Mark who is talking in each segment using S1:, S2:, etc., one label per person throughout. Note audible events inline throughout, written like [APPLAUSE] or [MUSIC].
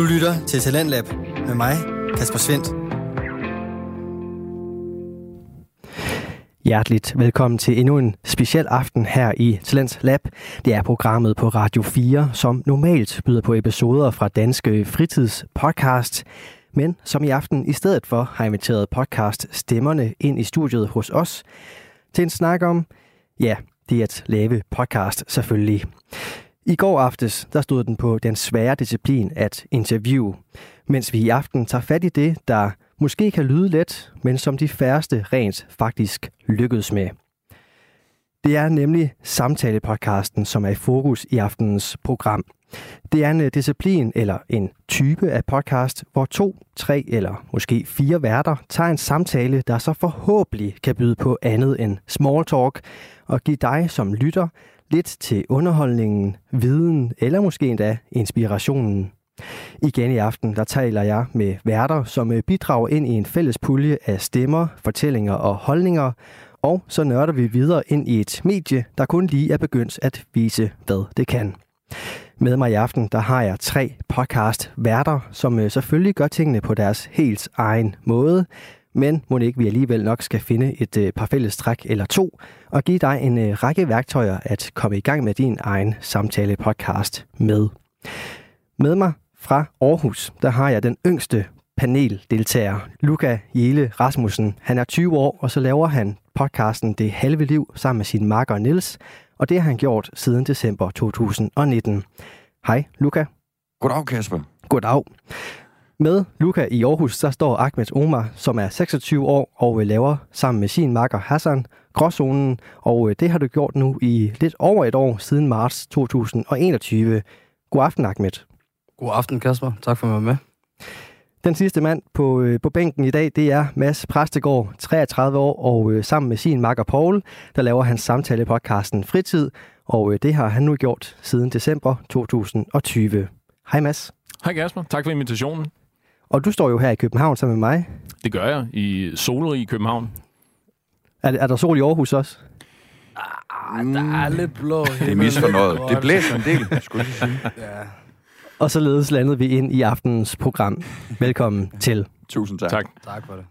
S1: Du lytter til Talentlab med mig, Kasper Svendt.
S2: Hjerteligt velkommen til endnu en speciel aften her i Talents Lab. Det er programmet på Radio 4, som normalt byder på episoder fra Danske Fritidspodcast, men som i aften i stedet for har inviteret podcast Stemmerne ind i studiet hos os til en snak om, ja, det at lave podcast selvfølgelig. I går aftes, der stod den på den svære disciplin at interview, mens vi i aften tager fat i det, der måske kan lyde let, men som de færreste rent faktisk lykkedes med. Det er nemlig samtalepodcasten, som er i fokus i aftenens program. Det er en øh, disciplin eller en type af podcast, hvor to, tre eller måske fire værter tager en samtale, der så forhåbentlig kan byde på andet end small talk, og give dig som lytter lidt til underholdningen, viden eller måske endda inspirationen. Igen i aften, der taler jeg med værter, som øh, bidrager ind i en fælles pulje af stemmer, fortællinger og holdninger, og så nørder vi videre ind i et medie, der kun lige er begyndt at vise, hvad det kan. Med mig i aften, der har jeg tre podcast værter, som øh, selvfølgelig gør tingene på deres helt egen måde, men må ikke vi alligevel nok skal finde et øh, par fælles træk eller to, og give dig en øh, række værktøjer at komme i gang med din egen samtale-podcast med. Med mig fra Aarhus, der har jeg den yngste paneldeltager, Luca Jele Rasmussen. Han er 20 år, og så laver han podcasten Det Halve Liv sammen med sin makker Nils, og det har han gjort siden december 2019. Hej, Luca.
S3: Goddag, Kasper.
S2: Goddag. Med Luca i Aarhus, så står Ahmed Omar, som er 26 år og laver sammen med sin makker Hassan Gråzonen, og det har du gjort nu i lidt over et år siden marts 2021. God aften, Ahmed.
S4: God aften, Kasper. Tak for at være med.
S2: Den sidste mand på, øh, på bænken i dag, det er Mads Præstegård, 33 år, og øh, sammen med sin makker Paul, der laver hans samtale-podcasten Fritid, og øh, det har han nu gjort siden december 2020. Hej Mads.
S5: Hej Kasper, tak for invitationen.
S2: Og du står jo her i København sammen med mig.
S5: Det gør jeg i solrig København.
S2: Er, er der sol i Aarhus også?
S4: Ah, der er lidt blå
S3: Det er misfornøjet. Det blæser en del, skulle jeg sige. [LAUGHS]
S4: Ja.
S2: Og således landede vi ind i aftenens program. Velkommen til.
S3: Tusind tak.
S5: Tak.
S4: Tak for det.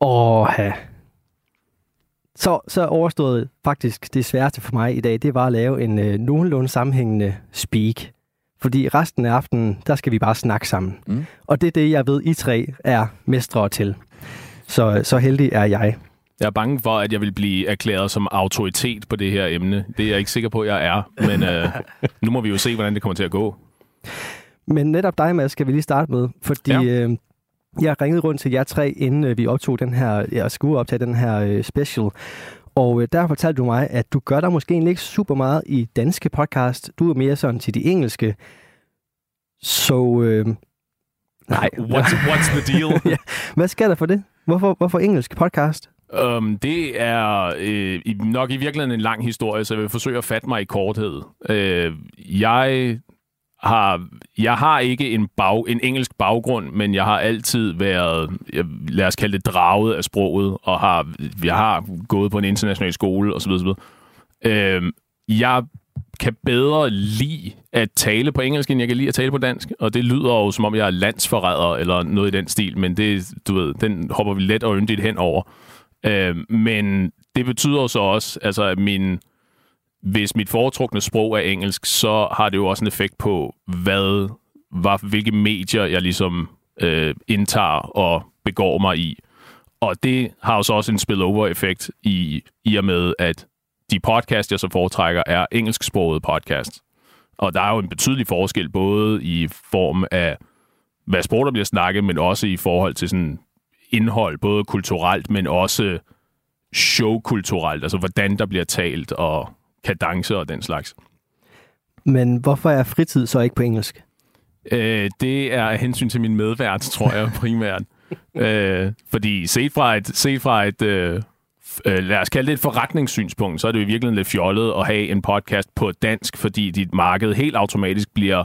S2: Åh, så, så overstået faktisk det sværeste for mig i dag, det var at lave en øh, nogenlunde sammenhængende speak. Fordi resten af aftenen, der skal vi bare snakke sammen.
S3: Mm.
S2: Og det er det, jeg ved, I tre er mestre til. Så, så heldig er jeg.
S5: Jeg er bange for, at jeg vil blive erklæret som autoritet på det her emne. Det er jeg ikke sikker på, at jeg er. Men øh, [LAUGHS] nu må vi jo se, hvordan det kommer til at gå.
S2: Men netop dig, Mads, skal vi lige starte med. Fordi
S5: Ja.
S2: øh, jeg ringede rundt til jer tre, inden øh, vi optog den her, jeg skulle optage den her øh, special. Og øh, der fortalte du mig, at du gør dig måske egentlig ikke super meget i danske podcast. Du er mere sådan til de engelske. Så øh, nej, [LAUGHS]
S5: What's, what's the deal? [LAUGHS]
S2: Ja. hvad skal der for det? Hvorfor, hvorfor engelsk podcast?
S5: Um, det er øh, nok i virkeligheden en lang historie, så jeg vil forsøge at fatte mig i korthed. Øh, jeg har jeg har ikke en bag, en engelsk baggrund, men jeg har altid været, lad os kalde det, draget af sproget, og har, jeg har gået på en international skole osv. osv. Øh, jeg kan bedre lide at tale på engelsk, end jeg kan lide at tale på dansk. Og det lyder jo, som om jeg er landsforræder eller noget i den stil, men det, du ved, den hopper vi let og yndigt hen over. Øh, men det betyder så også, altså, at min, hvis mit foretrukne sprog er engelsk, så har det jo også en effekt på, hvad, hvad hvilke medier jeg ligesom øh, indtager og begår mig i. Og det har jo så også en spillover-effekt i, i og med, at de podcast, jeg så foretrækker, er engelsksproget podcast. Og der er jo en betydelig forskel, både i form af, hvad sprog der bliver snakket, men også i forhold til sådan indhold, både kulturelt, men også showkulturelt, altså hvordan der bliver talt og kadence og den slags.
S2: Men hvorfor er fritid så ikke på engelsk?
S5: Øh, det er af hensyn til min medvært, tror jeg [LAUGHS] primært. øh, fordi set fra et, set fra et øh, øh, lad os kalde det et forretningssynspunkt, så er det jo i virkeligheden lidt fjollet at have en podcast på dansk, fordi dit marked helt automatisk bliver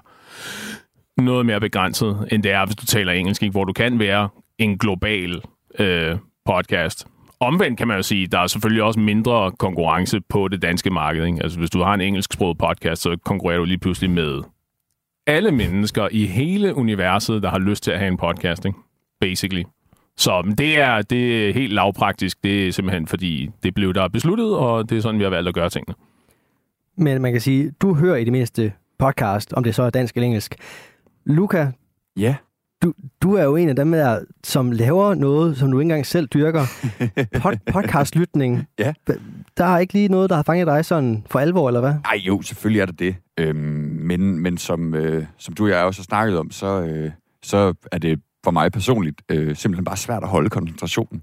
S5: noget mere begrænset, end det er, hvis du taler engelsk, ikke? hvor du kan være en global øh, podcast. Omvendt kan man jo sige, der er selvfølgelig også mindre konkurrence på det danske marked. Ikke? Altså hvis du har en engelsksproget podcast, så konkurrerer du lige pludselig med alle mennesker i hele universet, der har lyst til at have en podcast, ikke? basically. Så men det er, det er helt lavpraktisk. Det er simpelthen fordi, det blev der besluttet, og det er sådan, vi har valgt at gøre tingene.
S2: Men man kan sige, du hører i det mindste podcast, om det så er dansk eller engelsk. Luca,
S3: Ja.
S2: Du, du er jo en af dem der, som laver noget, som du ikke engang selv dyrker. [LAUGHS] Pod, podcastlytning.
S3: Ja.
S2: Der er ikke lige noget, der har fanget dig sådan for alvor, eller hvad?
S3: Ej, jo, selvfølgelig er det det. Øhm, men men som, øh, som du og jeg også har snakket om, så, øh, så er det for mig personligt øh, simpelthen bare svært at holde koncentrationen.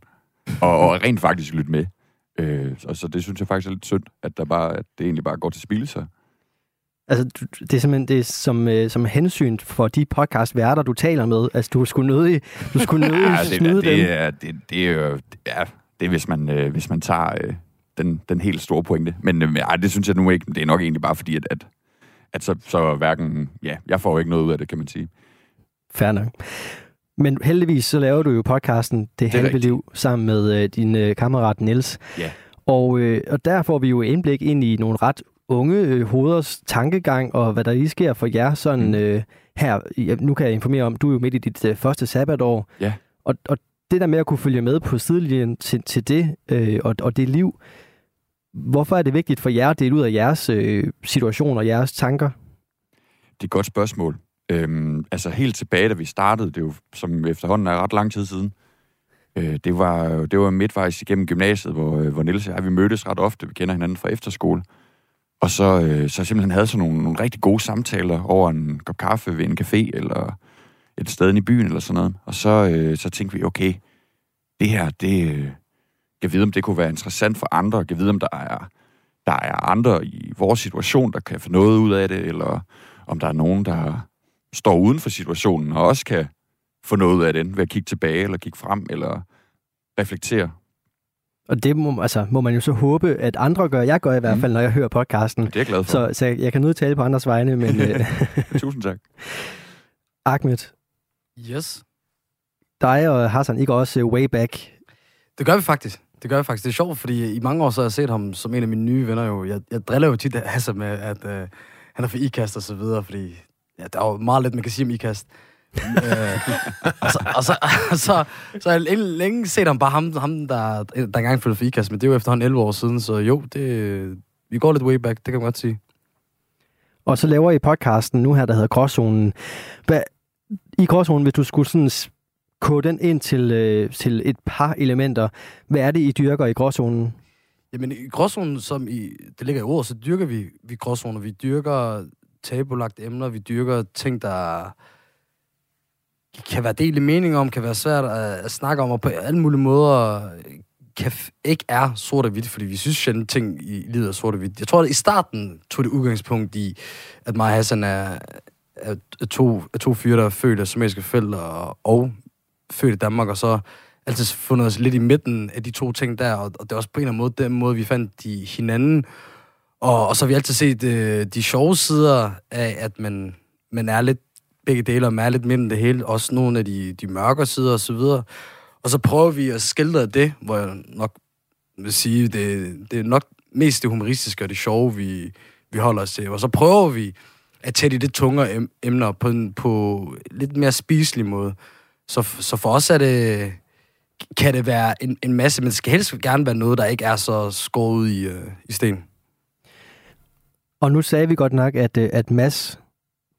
S3: Og, og rent faktisk lytte med. Øh, så, så det synes jeg faktisk er lidt synd, at, der bare, at det egentlig bare går til spil. Så.
S2: Altså, det er simpelthen det er som, øh, som hensyn for de podcastværter, du taler med. Altså, du skulle nødig, du skulle [LAUGHS] nødig
S3: Ja,
S2: snyde
S3: det,
S2: dem.
S3: det, er, det, det, er jo, ja, det er, hvis man, øh, hvis man tager øh, den, den helt store pointe. Men øh, ej, det synes jeg nu ikke. Det er nok egentlig bare fordi, at, at, at så, så hverken... Ja, jeg får jo ikke noget ud af det, kan man sige.
S2: Fair nok. Men heldigvis så laver du jo podcasten Det, Halve
S3: rigtigt.
S2: Liv sammen med øh, din øh, kammerat Niels.
S3: Ja.
S2: Og, øh, og der får vi jo indblik ind i nogle ret unge øh, hoveders tankegang, og hvad der lige sker for jer sådan
S3: Mm.
S2: øh, her. Nu kan jeg informere om, du er jo midt i dit øh, første sabbatår.
S3: Ja.
S2: Og, og det der med at kunne følge med på sidelinjen til, til det, øh, og, og det liv, hvorfor er det vigtigt for jer at dele ud af jeres øh, situation og jeres tanker?
S3: Det er et godt spørgsmål. Øhm, altså helt tilbage, da vi startede, det er jo som efterhånden er ret lang tid siden, øh, det, var, det var midtvejs igennem gymnasiet, hvor, øh, hvor Niels og jeg, vi mødtes ret ofte. Vi kender hinanden fra efterskole. Og så, øh, så simpelthen havde sådan nogle, nogle rigtig gode samtaler over en kop kaffe ved en café, eller et sted i byen, eller sådan noget. Og så, øh, så tænkte vi, okay, det her, det... Øh, jeg vide, om det kunne være interessant for andre. Jeg vide, om der er, der er andre i vores situation, der kan få noget ud af det, eller om der er nogen, der står uden for situationen, og også kan få noget ud af den ved at kigge tilbage, eller kigge frem, eller reflektere.
S2: Og det må, altså, må man jo så håbe, at andre gør. Jeg gør i hvert
S3: Mm.
S2: fald, når jeg hører podcasten.
S3: Det er jeg glad for.
S2: Så, så jeg, jeg kan nødt tale på andres vegne, men [LAUGHS] øh, [LAUGHS]
S3: Tusind tak.
S2: Ahmed,
S4: Yes.
S2: dig og Hassan, I går også øh, way back.
S4: Det gør vi faktisk. Det gør vi faktisk. Det er sjovt, fordi i mange år så har jeg set ham som en af mine nye venner jo. Jeg, jeg driller jo tit Hassan med, at øh, han er for IKAST og så videre, fordi ja, der er jo meget lidt, man kan sige om IKAST. Øh, og så, og så, og så, så har jeg længe, set ham bare ham, ham der, der engang flyttede for IKAST, men det er jo efterhånden 11 år siden, så jo, det, vi går lidt way back, det kan man godt sige.
S2: Og så laver I podcasten nu her, der hedder Gråzonen. Hvad, I Gråzonen, hvis du skulle sådan kode den ind til, øh, til et par elementer, hvad er det, I dyrker i Gråzonen?
S4: Jamen i gråzonen, som i, det ligger i ord, så dyrker vi, vi gråzoner. Vi dyrker tabulagte emner, vi dyrker ting, der kan være delt mening om, kan være svært at, at snakke om, og på alle mulige måder øh, kan f- ikke er sort og hvidt, fordi vi synes sjældent ting i livet er sort og hvidt. Jeg tror, at i starten tog det udgangspunkt i, at mig og Hassan er, er, er, to, er to fyre, der er født af somaliske forældre og, og født i Danmark, og så altid fundet os lidt i midten af de to ting der, og, og det er også på en eller anden måde den måde, vi fandt de hinanden. Og, og så har vi altid set øh, de sjove sider af, at man, man er lidt begge dele, og er lidt midten det hele. Også nogle af de, de mørke sider og så videre. Og så prøver vi at skildre det, hvor jeg nok vil sige, det, det er nok mest det humoristiske og det sjove, vi, vi holder os til. Og så prøver vi at tage de lidt tungere em- emner på en på lidt mere spiselig måde. Så, så for os er det, kan det være en, en masse, men det skal helst gerne være noget, der ikke er så skåret ud i, øh, i sten.
S2: Og nu sagde vi godt nok, at, øh, at Mads,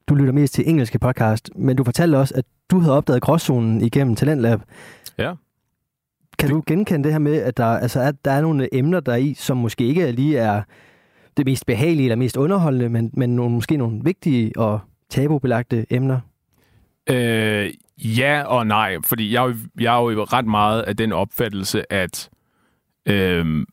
S2: du lytter mest til engelske podcast, men du fortalte også, at du havde opdaget Gråzonen igennem Talentlab.
S5: Ja.
S2: Kan du genkende det her med, at der, altså, at der er nogle emner, der er i, som måske ikke lige er det mest behagelige eller mest underholdende, men, men nogle, måske nogle vigtige og tabubelagte emner?
S5: Øh, ja og nej, fordi jeg, jo- jeg er jo ret meget af den opfattelse, at øh,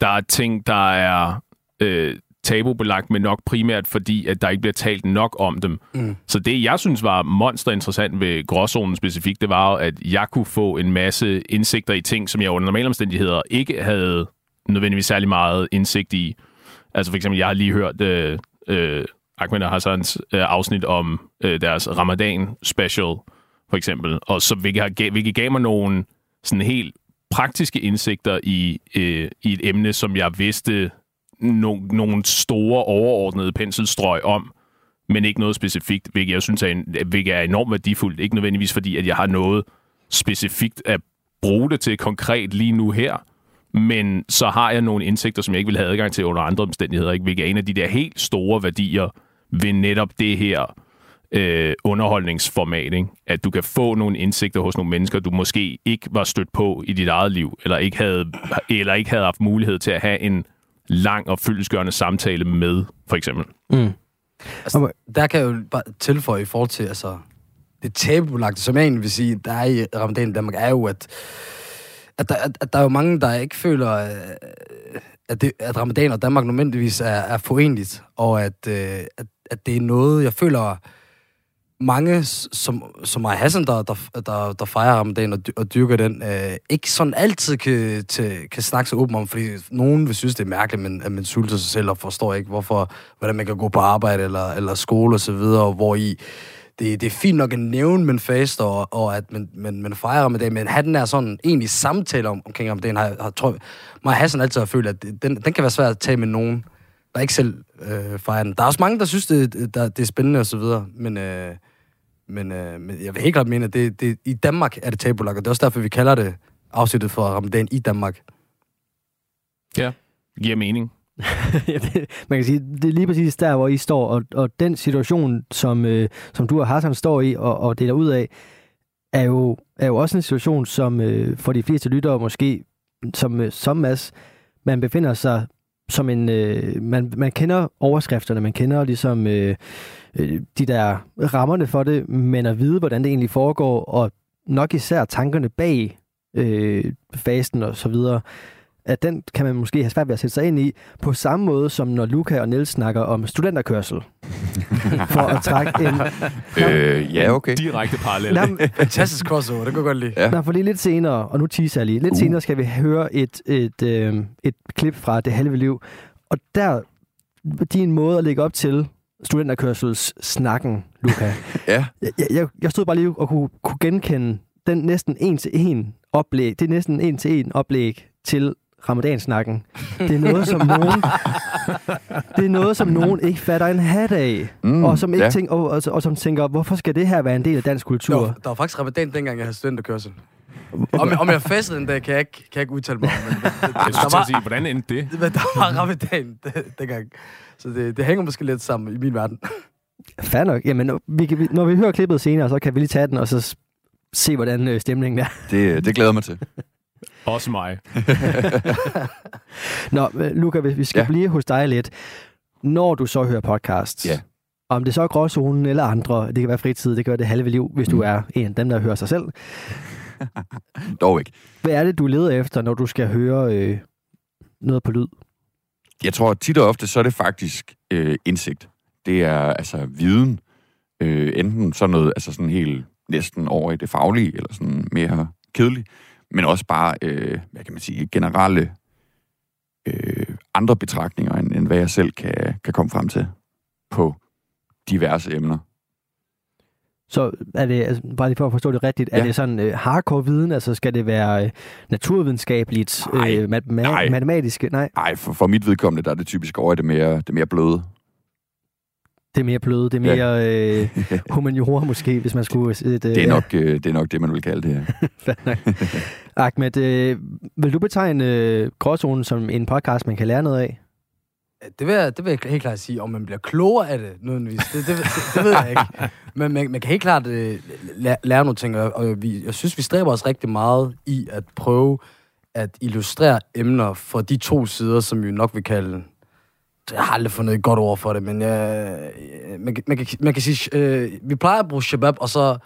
S5: der er ting, der er øh, tabubelagt, men nok primært fordi, at der ikke bliver talt nok om dem.
S4: Mm.
S5: Så det, jeg synes var monster interessant ved gråzonen specifikt, det var at jeg kunne få en masse indsigter i ting, som jeg under normale omstændigheder ikke havde nødvendigvis særlig meget indsigt i. Altså for eksempel, jeg har lige hørt øh, øh, Ahmed og Hassans øh, afsnit om øh, deres Ramadan special, for eksempel, og så hvilket, hvilket gav mig nogle sådan helt praktiske indsigter i, øh, i et emne, som jeg vidste no, nogle store overordnede penselstrøg om, men ikke noget specifikt, hvilket jeg synes er, en, hvilket er enormt værdifuldt. Ikke nødvendigvis fordi, at jeg har noget specifikt at bruge det til konkret lige nu her, men så har jeg nogle indsigter, som jeg ikke vil have adgang til under andre omstændigheder, ikke? hvilket er en af de der helt store værdier ved netop det her øh, underholdningsformat. Ikke? At du kan få nogle indsigter hos nogle mennesker, du måske ikke var stødt på i dit eget liv, eller ikke havde, eller ikke havde haft mulighed til at have en lang og fyldesgørende samtale med, for eksempel.
S2: Mm.
S4: Altså, der kan jeg jo bare tilføje i forhold til, altså, det tabubelagte, som jeg egentlig vil sige, der er i Ramadan i Danmark, er jo, at, at, der, at, at der er jo mange, der ikke føler, øh, at, det, at Ramadan og Danmark nødvendigvis er, er forenligt, og at, øh, at, at det er noget, jeg føler, mange, som, som er Hassan, der, der, der, der fejrer Ramadan og, og dyrker den, øh, ikke sådan altid kan, til, kan snakke sig åben om, fordi nogen vil synes, det er mærkeligt, men, at man sulter sig selv og forstår ikke, hvorfor, hvordan man kan gå på arbejde eller, eller skole og så videre, hvor i det, det er fint nok at nævne, man faster, og, og at man, man, man fejrer med det, men have den der sådan egentlig samtale om, omkring om det, har, har, tror mig Hassan altid har følt, at den, den kan være svært at tage med nogen, der ikke selv øh, fejrer den. Der er også mange, der synes, det, der, det er spændende og så videre, men, øh, men, øh, men jeg vil helt klart mene, at det, det, i Danmark er det tabulagt, og det er også derfor, vi kalder det afsnittet for Ramadan i Danmark.
S5: Ja, giver mening. [LAUGHS]
S2: man kan sige, det er lige præcis der, hvor I står, og, og den situation, som, øh, som du og Hassan står i og, og deler ud af, er jo, er jo også en situation, som øh, for de fleste lyttere måske, som, øh, som Mads, man befinder sig som en... Øh, man, man kender overskrifterne, man kender ligesom øh, øh, de der rammerne for det, men at vide, hvordan det egentlig foregår, og nok især tankerne bag øh, fasten og så videre, at den kan man måske have svært ved at sætte sig ind i, på samme måde som når Luca og Niels snakker om studenterkørsel. [LAUGHS] for at trække en...
S3: Øh, ja, okay.
S5: Direkte parallel. [LAUGHS]
S4: Fantastisk crossover, det kan jeg godt lide.
S3: Ja.
S2: Nå, for lige lidt senere, og nu teaser jeg lige, lidt uh. senere skal vi høre et, et, øh, et klip fra Det Halve Liv. Og der, din måde at lægge op til studenterkørsels snakken, Luca.
S3: ja.
S2: Jeg, jeg, jeg stod bare lige og kunne, kunne genkende den næsten en til en oplæg, det er næsten en til en oplæg til ramadansnakken. Det er noget, som nogen, [LAUGHS] det er noget, som nogen ikke fatter en hat af. Mm, og, som ikke ja. tænker, og, og, og, som tænker, hvorfor skal det her være en del af dansk kultur?
S4: Der var, der var faktisk ramadan, dengang jeg havde studenterkørsel. Om, om jeg festede den dag, kan jeg ikke, kan jeg ikke udtale mig om. Men, det,
S5: det, der var, sige, hvordan endte det? [LAUGHS]
S4: Men der var ramadan dengang. Så det, det hænger måske lidt sammen i min verden. [LAUGHS]
S2: Fair nok. Jamen, vi kan, når vi hører klippet senere, så kan vi lige tage den, og så se, hvordan øh, stemningen er.
S3: Det, det glæder mig til. [LAUGHS]
S5: Også mig. [LAUGHS]
S2: Nå, Luca, vi skal ja. blive hos dig lidt. Når du så hører podcast,
S3: ja.
S2: om det så er gråzonen eller andre, det kan være fritid, det kan være det halve liv, hvis mm. du er en af dem, der hører sig selv.
S3: Dog ikke.
S2: Hvad er det, du leder efter, når du skal høre øh, noget på lyd?
S3: Jeg tror, tit og ofte, så er det faktisk øh, indsigt. Det er altså viden. Øh, enten sådan noget, altså sådan helt næsten over i det faglige, eller sådan mere kedeligt men også bare, øh, hvad kan man sige, generelle øh, andre betragtninger, end, end hvad jeg selv kan, kan komme frem til på diverse emner.
S2: Så er det, altså, bare lige for at forstå det rigtigt, ja. er det sådan øh, hardcore viden, altså skal det være øh, naturvidenskabeligt, nej, øh, mat- nej. matematiske? Nej,
S3: nej for, for mit vedkommende, der er det typisk over det mere, det mere bløde.
S2: Det er mere bløde, det er mere [LAUGHS] ja. øh, humaniora måske, hvis man skulle... Et,
S3: øh, det, er nok, øh, det er nok det, man vil kalde det her. [LAUGHS] [LAUGHS]
S2: Ahmed, øh, vil du betegne øh, Gråzonen som en podcast, man kan lære noget af?
S4: Det vil, jeg, det vil jeg helt klart sige. Om man bliver klogere af det, nødvendigvis, det, det, det, det ved jeg ikke. [LAUGHS] Men man, man kan helt klart øh, lære, lære nogle ting, og vi, jeg synes, vi stræber os rigtig meget i at prøve at illustrere emner fra de to sider, som vi nok vil kalde jeg har aldrig fundet et godt ord for det, men jeg, man, man, kan, man kan sige, øh, vi plejer at bruge shabab, og så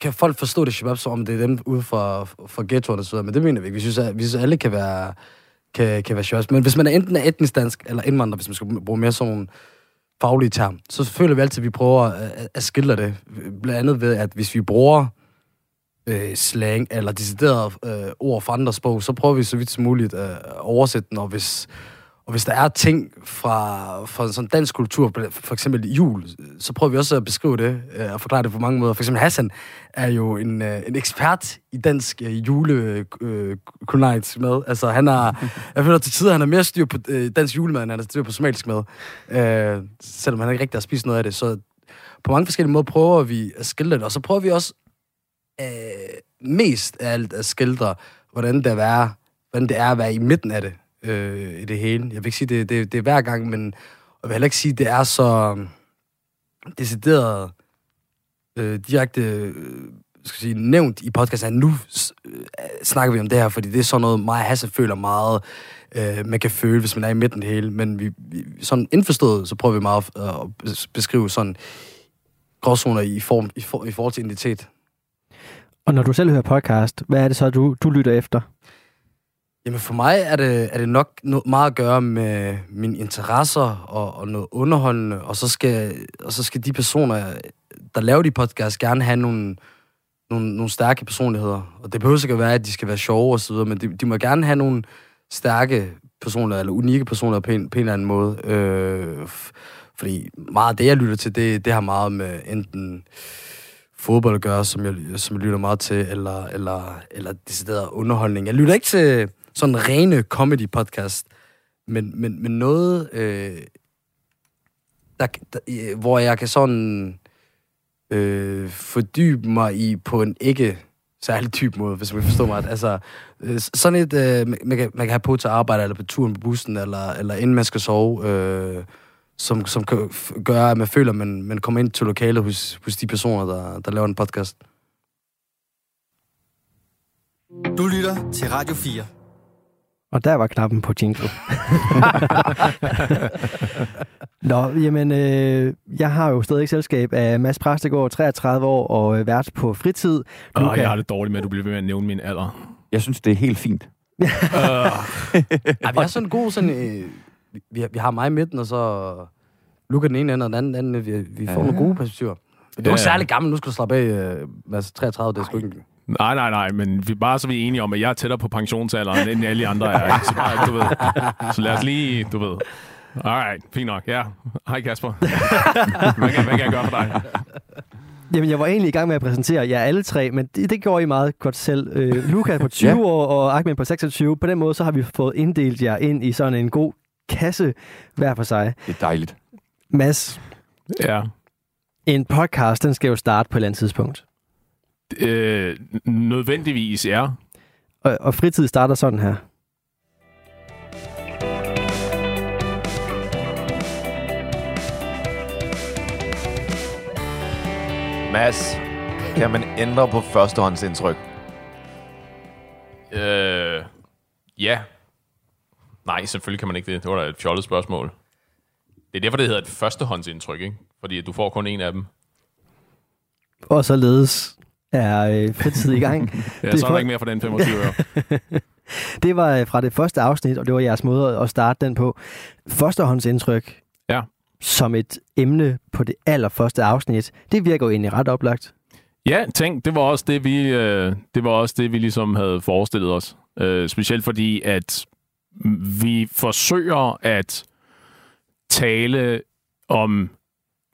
S4: kan folk forstå det shabab, som om det er dem ude fra, fra så videre, men det mener vi ikke. Vi synes, at, vi synes, at alle kan være, kan, kan være sjovt. Men hvis man er enten er etnisk dansk eller indvandrer, hvis man skal bruge mere sådan nogle faglige term, så føler vi altid, at vi prøver at, at skille det. Blandt andet ved, at hvis vi bruger øh, slang eller deciderede øh, ord fra andre sprog, så prøver vi så vidt som muligt at oversætte den, og hvis og hvis der er ting fra, fra sådan dansk kultur, for eksempel jul, så prøver vi også at beskrive det øh, og forklare det på mange måder. For eksempel Hassan er jo en, øh, en ekspert i dansk øh, jule øh, mad. Altså han har, [LAUGHS] jeg føler til tider, han har mere styr på øh, dansk julemad, end han har styr på somalisk mad. Øh, selvom han ikke rigtig har spist noget af det. Så på mange forskellige måder prøver vi at skildre det, og så prøver vi også øh, mest af alt at skildre, hvordan det er, hvordan det er at være i midten af det øh, i det hele. Jeg vil ikke sige, det, det, det er hver gang, men jeg vil heller ikke sige, det er så øhm, decideret øh, direkte øh, skal sige, nævnt i podcasten, at nu øh, snakker vi om det her, fordi det er sådan noget, mig og Hasse føler meget, øh, man kan føle, hvis man er i midten det hele. Men vi, vi, sådan indforstået, så prøver vi meget øh, at, at beskrive sådan gråzoner i, form, i, for, i forhold til identitet.
S2: Og når du selv hører podcast, hvad er det så, du, du lytter efter?
S4: Jamen for mig er det, er det nok noget meget at gøre med mine interesser og, og noget underholdende, og så, skal, og så skal de personer, der laver de podcasts, gerne have nogle, nogle, nogle stærke personligheder. Og det behøver ikke at være, at de skal være sjove og så videre, men de, de må gerne have nogle stærke personer, eller unikke personer på en, på en eller anden måde. Øh, fordi meget af det, jeg lytter til, det, det har meget med enten fodbold at gøre, som jeg, som jeg lytter meget til, eller, eller, eller decideret underholdning. Jeg lytter ikke til sådan rene comedy-podcast, men, men, men noget, øh, der, der, hvor jeg kan sådan øh, fordybe mig i på en ikke særlig type måde, hvis man forstår mig. Altså, øh, sådan et, øh, man, kan, man kan have på til arbejde, eller på turen på bussen, eller, eller inden man skal sove, øh, som, som kan gøre, at man føler, at man, man kommer ind til lokalet hos, hos de personer, der, der laver en podcast.
S1: Du lytter til Radio 4.
S2: Og der var knappen på jingle. [LAUGHS] Nå, jamen, øh, jeg har jo stadig selskab af Mads Præstegård, 33 år, og øh, vært på fritid.
S5: Du Åh, kan... jeg har det dårligt med, at du bliver ved med at nævne min alder.
S3: Jeg synes, det er helt fint. [LAUGHS] uh.
S4: ja, vi har sådan en god sådan... Øh, vi, vi har mig i midten, og så Luca den ene ende, og den anden ende. Vi, vi får ja. nogle gode perspektiver. Det er jo ja. særlig gammel, nu skal du slappe af, øh, Mads. 33, det er sgu ikke...
S5: Nej, nej, nej, men vi bare så vi er enige om, at jeg er tættere på pensionsalderen, end alle andre er. Ikke? Så, bare, du ved. så lad os lige, du ved. Alright, fint nok. Ja. Hej Kasper. [LAUGHS] hvad, kan, hvad kan jeg gøre for dig?
S2: Jamen, jeg var egentlig i gang med at præsentere jer alle tre, men det, det gjorde I meget godt selv. Øh, Luca på 20 ja. år og Ahmed på 26. På den måde, så har vi fået inddelt jer ind i sådan en god kasse hver for sig.
S3: Det er dejligt.
S2: Mads.
S5: Ja.
S2: En podcast, den skal jo starte på et eller andet tidspunkt.
S5: Øh, nødvendigvis, ja.
S2: Og, og fritid starter sådan her.
S6: Mads, kan man ændre på førstehåndsindtryk?
S5: Øh, ja. Nej, selvfølgelig kan man ikke det. Det var da et fjollet spørgsmål. Det er derfor, det hedder et førstehåndsindtryk, ikke? Fordi du får kun en af dem.
S2: Og således er øh, fritid i gang. [LAUGHS]
S5: ja, så er der ikke mere for den 25 år. [LAUGHS]
S2: det var øh, fra det første afsnit, og det var jeres måde at starte den på. Førstehåndsindtryk
S5: ja.
S2: som et emne på det allerførste afsnit, det virker jo egentlig ret oplagt.
S5: Ja, tænk, det var også det, vi, øh, det var også det, vi ligesom havde forestillet os. Øh, specielt fordi, at vi forsøger at tale om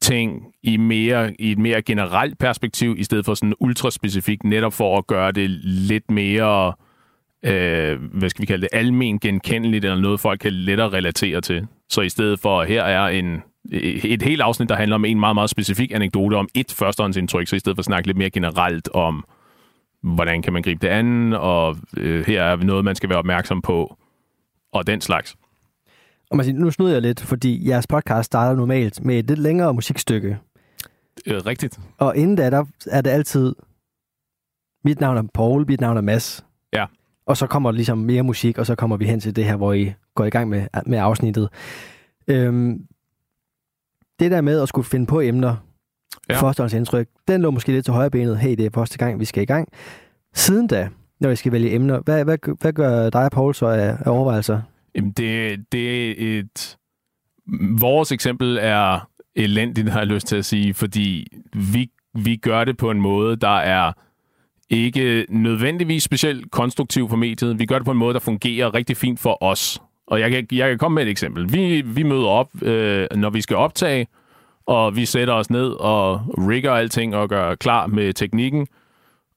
S5: ting i, mere, i et mere generelt perspektiv, i stedet for sådan ultraspecifikt, netop for at gøre det lidt mere, øh, hvad skal vi kalde det, almen genkendeligt, eller noget folk kan lettere relatere til. Så i stedet for, her er en, øh, et helt afsnit, der handler om en meget, meget specifik anekdote om et førstehåndsindtryk, så i stedet for at snakke lidt mere generelt om, hvordan kan man gribe det an, og øh, her er noget, man skal være opmærksom på, og den slags.
S2: Og man siger, nu snyder jeg lidt, fordi jeres podcast starter normalt med et lidt længere musikstykke.
S5: Øh, rigtigt.
S2: Og inden da, der er det altid, mit navn er Paul, mit navn er Mads.
S5: Ja.
S2: Og så kommer der ligesom mere musik, og så kommer vi hen til det her, hvor I går i gang med, med afsnittet. Øhm, det der med at skulle finde på emner, ja. forståelsesindtryk, den lå måske lidt til højre benet. Hey, det er første gang, vi skal i gang. Siden da, når vi skal vælge emner, hvad, hvad, hvad gør dig og Paul så af, af overvejelser?
S5: Jamen, det, det er et... Vores eksempel er elendigt, har jeg lyst til at sige, fordi vi, vi gør det på en måde, der er ikke nødvendigvis specielt konstruktiv for mediet. Vi gør det på en måde, der fungerer rigtig fint for os. Og jeg kan, jeg kan komme med et eksempel. Vi, vi møder op, øh, når vi skal optage, og vi sætter os ned og rigger alting og gør klar med teknikken.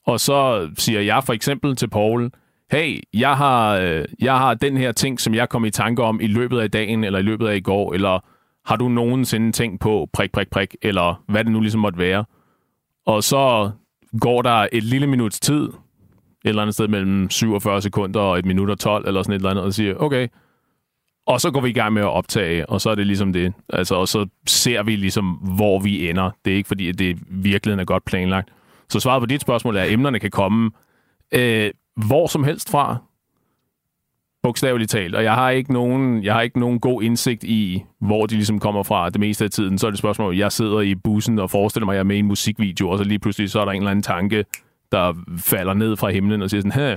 S5: Og så siger jeg for eksempel til Paul, hey, jeg har, øh, jeg har den her ting, som jeg kom i tanke om i løbet af dagen, eller i løbet af i går, eller har du nogensinde tænkt på prik, prik, prik, eller hvad det nu ligesom måtte være. Og så går der et lille minuts tid, et eller andet sted mellem 47 sekunder og et minut og 12, eller sådan et eller andet, og siger, okay, og så går vi i gang med at optage, og så er det ligesom det. Altså, og så ser vi ligesom, hvor vi ender. Det er ikke fordi, at det virkelig er godt planlagt. Så svaret på dit spørgsmål er, at emnerne kan komme øh, hvor som helst fra, bogstaveligt talt. Og jeg har ikke nogen, jeg har ikke nogen god indsigt i, hvor de ligesom kommer fra det meste af tiden. Så er det spørgsmål, jeg sidder i bussen og forestiller mig, at jeg er med i en musikvideo, og så lige pludselig så er der en eller anden tanke, der falder ned fra himlen og siger sådan, Hæ,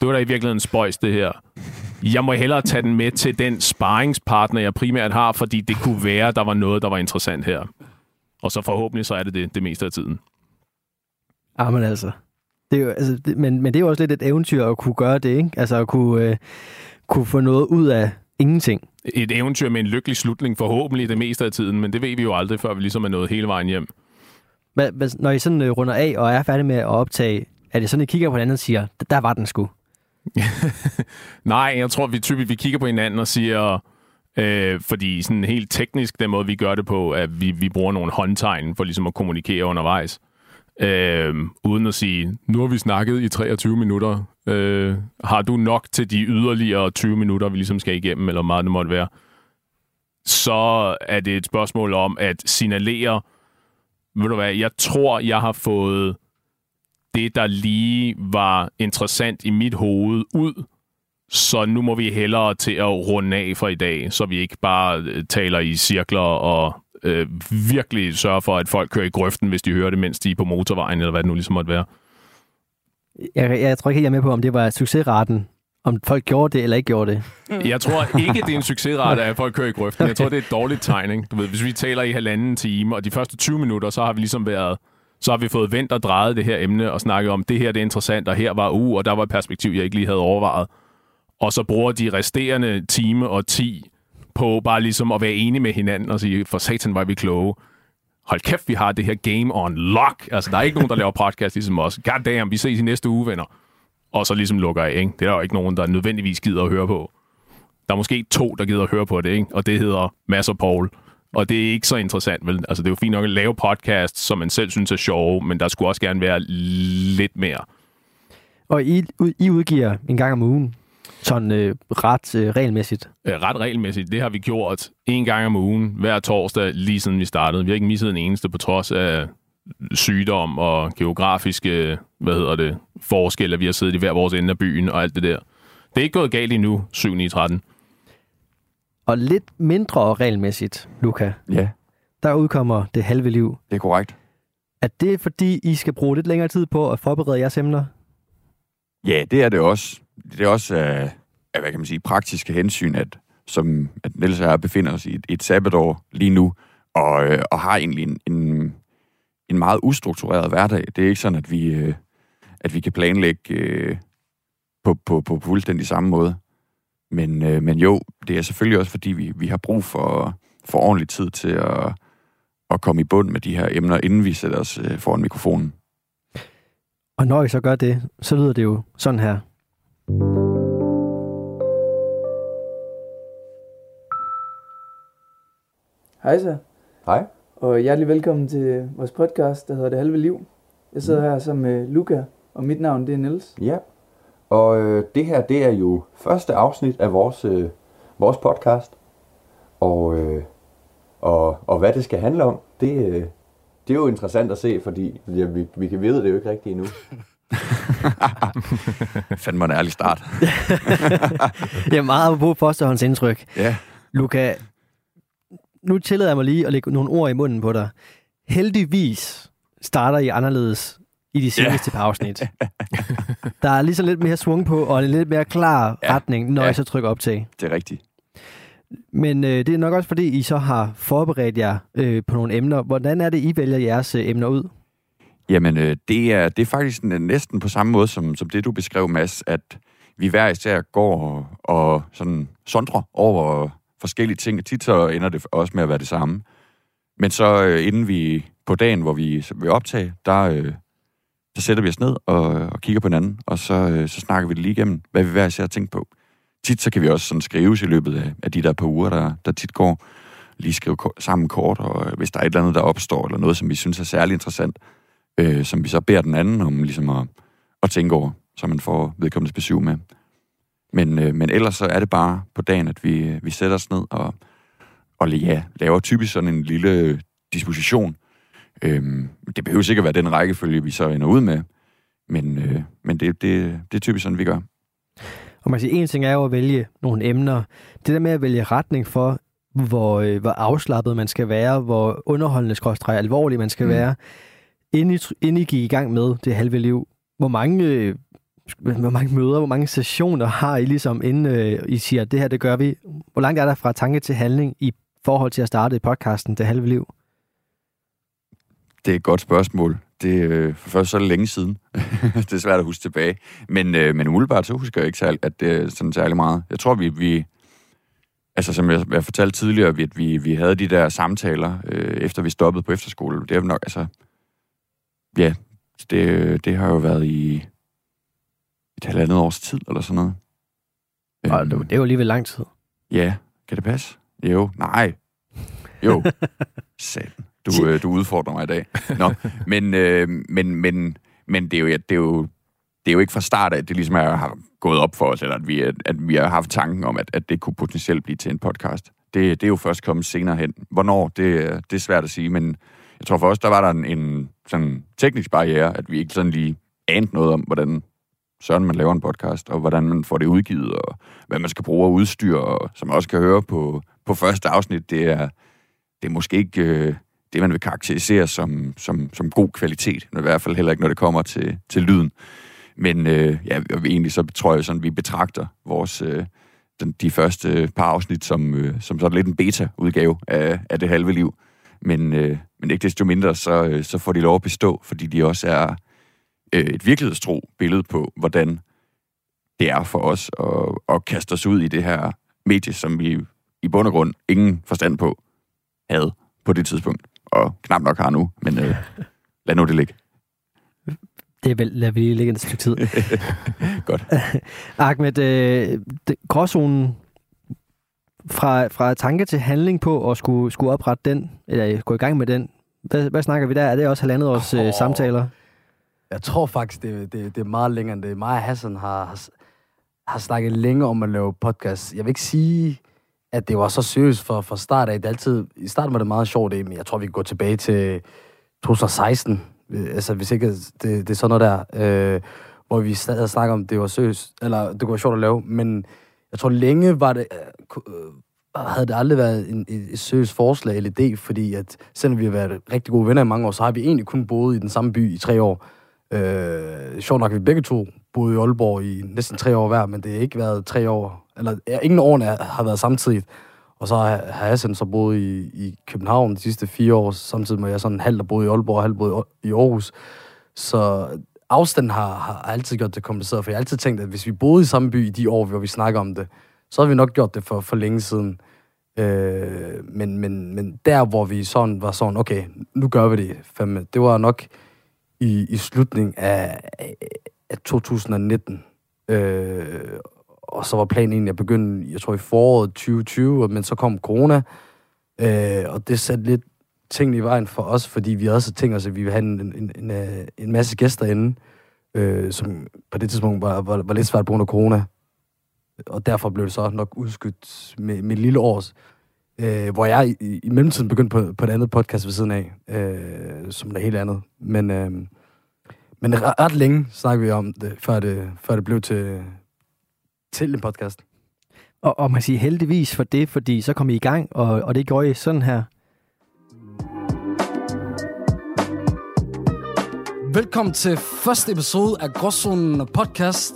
S5: det var da i virkeligheden spøjs, det her. Jeg må hellere tage den med til den sparringspartner, jeg primært har, fordi det kunne være, der var noget, der var interessant her. Og så forhåbentlig så er det det, det meste af tiden.
S2: Ah, men altså. Det er jo, altså det, men, men det er jo også lidt et eventyr at kunne gøre det, ikke? Altså at kunne, øh, kunne få noget ud af ingenting.
S5: Et eventyr med en lykkelig slutning, forhåbentlig det meste af tiden, men det ved vi jo aldrig, før vi ligesom er nået hele vejen hjem.
S2: Hvad, hvad, når I sådan øh, runder af og er færdige med at optage, er det sådan, I kigger på hinanden og siger, der var den sgu? [LAUGHS]
S5: Nej, jeg tror, vi typisk vi kigger på hinanden og siger, øh, fordi sådan helt teknisk, den måde, vi gør det på, at vi, vi bruger nogle håndtegn for ligesom at kommunikere undervejs. Øh, uden at sige, nu har vi snakket i 23 minutter. Øh, har du nok til de yderligere 20 minutter, vi ligesom skal igennem, eller meget det måtte være? Så er det et spørgsmål om at signalere, ved du hvad, jeg tror, jeg har fået det, der lige var interessant i mit hoved ud, så nu må vi hellere til at runde af for i dag, så vi ikke bare øh, taler i cirkler og øh, virkelig sørger for, at folk kører i grøften, hvis de hører det, mens de er på motorvejen, eller hvad det nu ligesom måtte være.
S2: Jeg, jeg tror ikke, jeg er med på, om det var succesraten, om folk gjorde det eller ikke gjorde det.
S5: Jeg tror ikke, det er en [LAUGHS] succesrate, at folk kører i grøften. Jeg tror, det er et dårligt tegning. Du ved, hvis vi taler i halvanden time, og de første 20 minutter, så har vi ligesom været så har vi fået vendt og drejet det her emne og snakket om, det her det er interessant, og her var u, og der var et perspektiv, jeg ikke lige havde overvejet. Og så bruger de resterende time og 10 på bare ligesom at være enige med hinanden og sige, for satan var vi kloge. Hold kæft, vi har det her game on lock. Altså, der er ikke nogen, der laver podcast ligesom os. God damn, vi ses i næste uge, venner. Og så ligesom lukker af, ikke? Det er der jo ikke nogen, der nødvendigvis gider at høre på. Der er måske to, der gider at høre på det, ikke? Og det hedder Mads og Paul. Og det er ikke så interessant, vel? Altså, det er jo fint nok at lave podcast, som man selv synes er sjove, men der skulle også gerne være lidt mere.
S2: Og I, I udgiver en gang om ugen, sådan øh, ret øh, regelmæssigt.
S5: Øh, ret regelmæssigt. Det har vi gjort en gang om ugen, hver torsdag, lige siden vi startede. Vi har ikke misset en eneste på trods af sygdom og geografiske, hvad hedder det, forskelle, vi har siddet i hver vores ende af byen og alt det der. Det er ikke gået galt endnu, 7 9 13.
S2: Og lidt mindre regelmæssigt, Luca,
S3: Ja,
S2: der udkommer det halve liv.
S3: det er korrekt.
S2: Er det fordi, I skal bruge lidt længere tid på at forberede jeres emner?
S3: Ja, det er det også. Det er også af, af hvad kan man sige, praktiske hensyn, at, som, at Niels og jeg befinder os i et, et sabbatår lige nu, og, øh, og har egentlig en, en, en meget ustruktureret hverdag. Det er ikke sådan, at vi, øh, at vi kan planlægge øh, på, på, på fuldstændig samme måde. Men, øh, men jo, det er selvfølgelig også, fordi vi, vi har brug for, for ordentlig tid til at, at komme i bund med de her emner, inden vi sætter os øh, foran mikrofonen.
S2: Og når I så gør det, så lyder det jo sådan her.
S7: Hej så,
S6: Hej.
S7: og hjertelig velkommen til vores podcast, der hedder Det Halve Liv. Jeg sidder her sammen med Luca, og mit navn det er Niels.
S8: Ja, og øh, det her, det er jo første afsnit af vores, øh, vores podcast. Og, øh, og, og hvad det skal handle om, det, øh, det er jo interessant at se, fordi ja, vi, vi kan vide det jo ikke rigtigt endnu. [LAUGHS] [LAUGHS]
S3: Fandme en ærlig start. [LAUGHS]
S2: Ja, meget på forståndsindtryk.
S3: Ja.
S2: Luca, nu tillader jeg mig lige at lægge nogle ord i munden på dig. Heldigvis starter I anderledes i de seneste par afsnit. Der er ligesom lidt mere svung på, og en lidt mere klar
S3: Ja.
S2: retning, når
S3: Ja.
S2: I så trykker optag.
S3: Det er rigtigt.
S2: Men øh, det er nok også, fordi I så har forberedt jer øh, på nogle emner. Hvordan er det, I vælger jeres øh, emner ud?
S3: Jamen, øh, det, er, det er faktisk næsten på samme måde, som, som det du beskrev, Mads, at vi hver især går og, og sådan sondrer over forskellige ting. Tit så ender det også med at være det samme. Men så øh, inden vi på dagen, hvor vi vil optage, der, øh, så sætter vi os ned og, og kigger på hinanden, og så, øh, så snakker vi det lige igennem, hvad vi hver især har tænkt på. Tit så kan vi også sådan skrives i løbet af, af de der par uger, der, der tit går, lige skrive ko- sammen kort, og øh, hvis der er et eller andet, der opstår, eller noget, som vi synes er særlig interessant, øh, som vi så beder den anden om ligesom at, at tænke over, så man får vedkommende besøg med. Men, øh, men ellers så er det bare på dagen, at vi, øh, vi sætter os ned og, og ja, laver typisk sådan en lille disposition. Øhm, det behøver sikkert være den rækkefølge, vi så ender ud med, men, øh, men det, det, det er typisk sådan, vi gør.
S2: Og man siger, en ting er jo at vælge nogle emner. Det der med at vælge retning for, hvor, øh, hvor afslappet man skal være, hvor underholdende skråstrej alvorlig man skal
S3: mm.
S2: være, inden I, inden I gik i gang med det halve liv, hvor mange, øh, hvor mange møder, hvor mange sessioner har I ligesom, inden øh, I siger, det her, det gør vi? Hvor langt er der fra tanke til handling i forhold til at starte podcasten Det halve liv?
S3: Det er et godt spørgsmål. Det, øh, for først så er det længe siden. [LAUGHS] det er svært at huske tilbage. Men, øh, men umiddelbart så husker jeg ikke særlig, at det er sådan særlig meget. Jeg tror, vi, vi altså som jeg, jeg fortalte tidligere, at vi, vi havde de der samtaler, øh, efter vi stoppede på efterskole. Det er nok, altså, ja, det, det har jo været i et halvandet års tid, eller sådan noget.
S2: Og
S3: Øhm,
S2: det er jo alligevel lang tid.
S3: Ja, kan det passe? Jo, nej. Jo, [LAUGHS] selv. Du, øh, du udfordrer mig i dag. Nå, men, øh, men, men, men det, er jo, ja, det, er jo, det er jo ikke fra start af, at det ligesom er, har gået op for os, eller at vi, at vi har haft tanken om, at, at det kunne potentielt blive til en podcast. Det, det er jo først kommet senere hen. Hvornår, det, det er svært at sige, men jeg tror for os, der var der en, en sådan teknisk barriere, at vi ikke sådan lige anede noget om, hvordan sådan man laver en podcast, og hvordan man får det udgivet, og hvad man skal bruge af udstyr, og som man også kan høre på, på første afsnit, det er, det er måske ikke øh, det, man vil karakterisere som, som, som god kvalitet, i hvert fald heller ikke, når det kommer til, til lyden. Men øh, ja, og egentlig så tror jeg sådan, vi betragter vores, øh, den, de første par afsnit som, øh, som sådan lidt en beta-udgave af, af det halve liv. Men, øh, men ikke desto mindre, så, øh, så får de lov at bestå, fordi de også er øh, et virkelighedstro billede på, hvordan det er for os at, at kaste os ud i det her medie, som vi i bund og grund ingen forstand på havde på det tidspunkt, og knap nok har nu, men øh, lad nu det ligge.
S2: Det er vel, lad vi lige ligge et stykke tid. [LAUGHS]
S3: Godt. [LAUGHS]
S2: Ahmed, øh, det, gråzonen fra, fra tanke til handling på at skulle, skulle oprette den, eller gå i gang med den, hvad, hvad snakker vi der? Er det også halvandet års øh,
S4: Åh.
S2: samtaler?
S4: Jeg tror faktisk, det, det, det er meget længere end det. Mig og Hassan har, har, har snakket længe om at lave podcast. Jeg vil ikke sige, at det var så seriøst fra, fra start af. Det altid, I starten var det meget sjovt, men jeg tror, vi kan gå tilbage til 2016. Øh, Altså, hvis ikke det, det er sådan noget der, øh, hvor vi stadig snakker om, det var seriøst, eller det var sjovt at lave, men jeg tror længe var det, øh, øh, havde det aldrig været en, et, et seriøst forslag eller idé, fordi at selvom vi har været rigtig gode venner i mange år, så har vi egentlig kun boet i den samme by i tre år. Øh, sjovt nok, at vi begge to boede i Aalborg i næsten tre år hver, men det har ikke været tre år, eller ja, ingen år årene har været samtidigt. Og så har Hassan så boet i, i København de sidste fire år, samtidig med at jeg sådan halvt har boet i Aalborg og halvt boet i Aarhus. Så afstanden har, har altid gjort det kompliceret, for jeg har altid tænkt, at hvis vi boede i samme by i de år, hvor vi snakker om det, så har vi nok gjort det for, for længe siden. Øh, men, men, men der, hvor vi sådan var sådan, okay, nu gør vi det fandme, det var nok i, i slutningen af, af, af 2019. Øh, og så var planen egentlig at begynde, jeg tror i foråret 2020, men så kom corona, øh, og det satte lidt tingene i vejen for os, fordi vi også tænkt os, at vi vil have en, en, en, øh, en masse gæster inde, øh, som på det tidspunkt var, var, var lidt svært på grund af corona. Og derfor blev det så nok udskudt med, med et lille års, øh, hvor jeg i, i mellemtiden begyndte på, på et andet podcast ved siden af, øh, som er helt andet. Men, øh, men ret, ret længe snakkede vi om det, før det, før det blev til, til en podcast.
S2: Og, og man siger heldigvis for det, fordi så kom I i gang, og, og det gjorde I sådan her.
S4: Velkommen til første episode af Gråzonen podcast.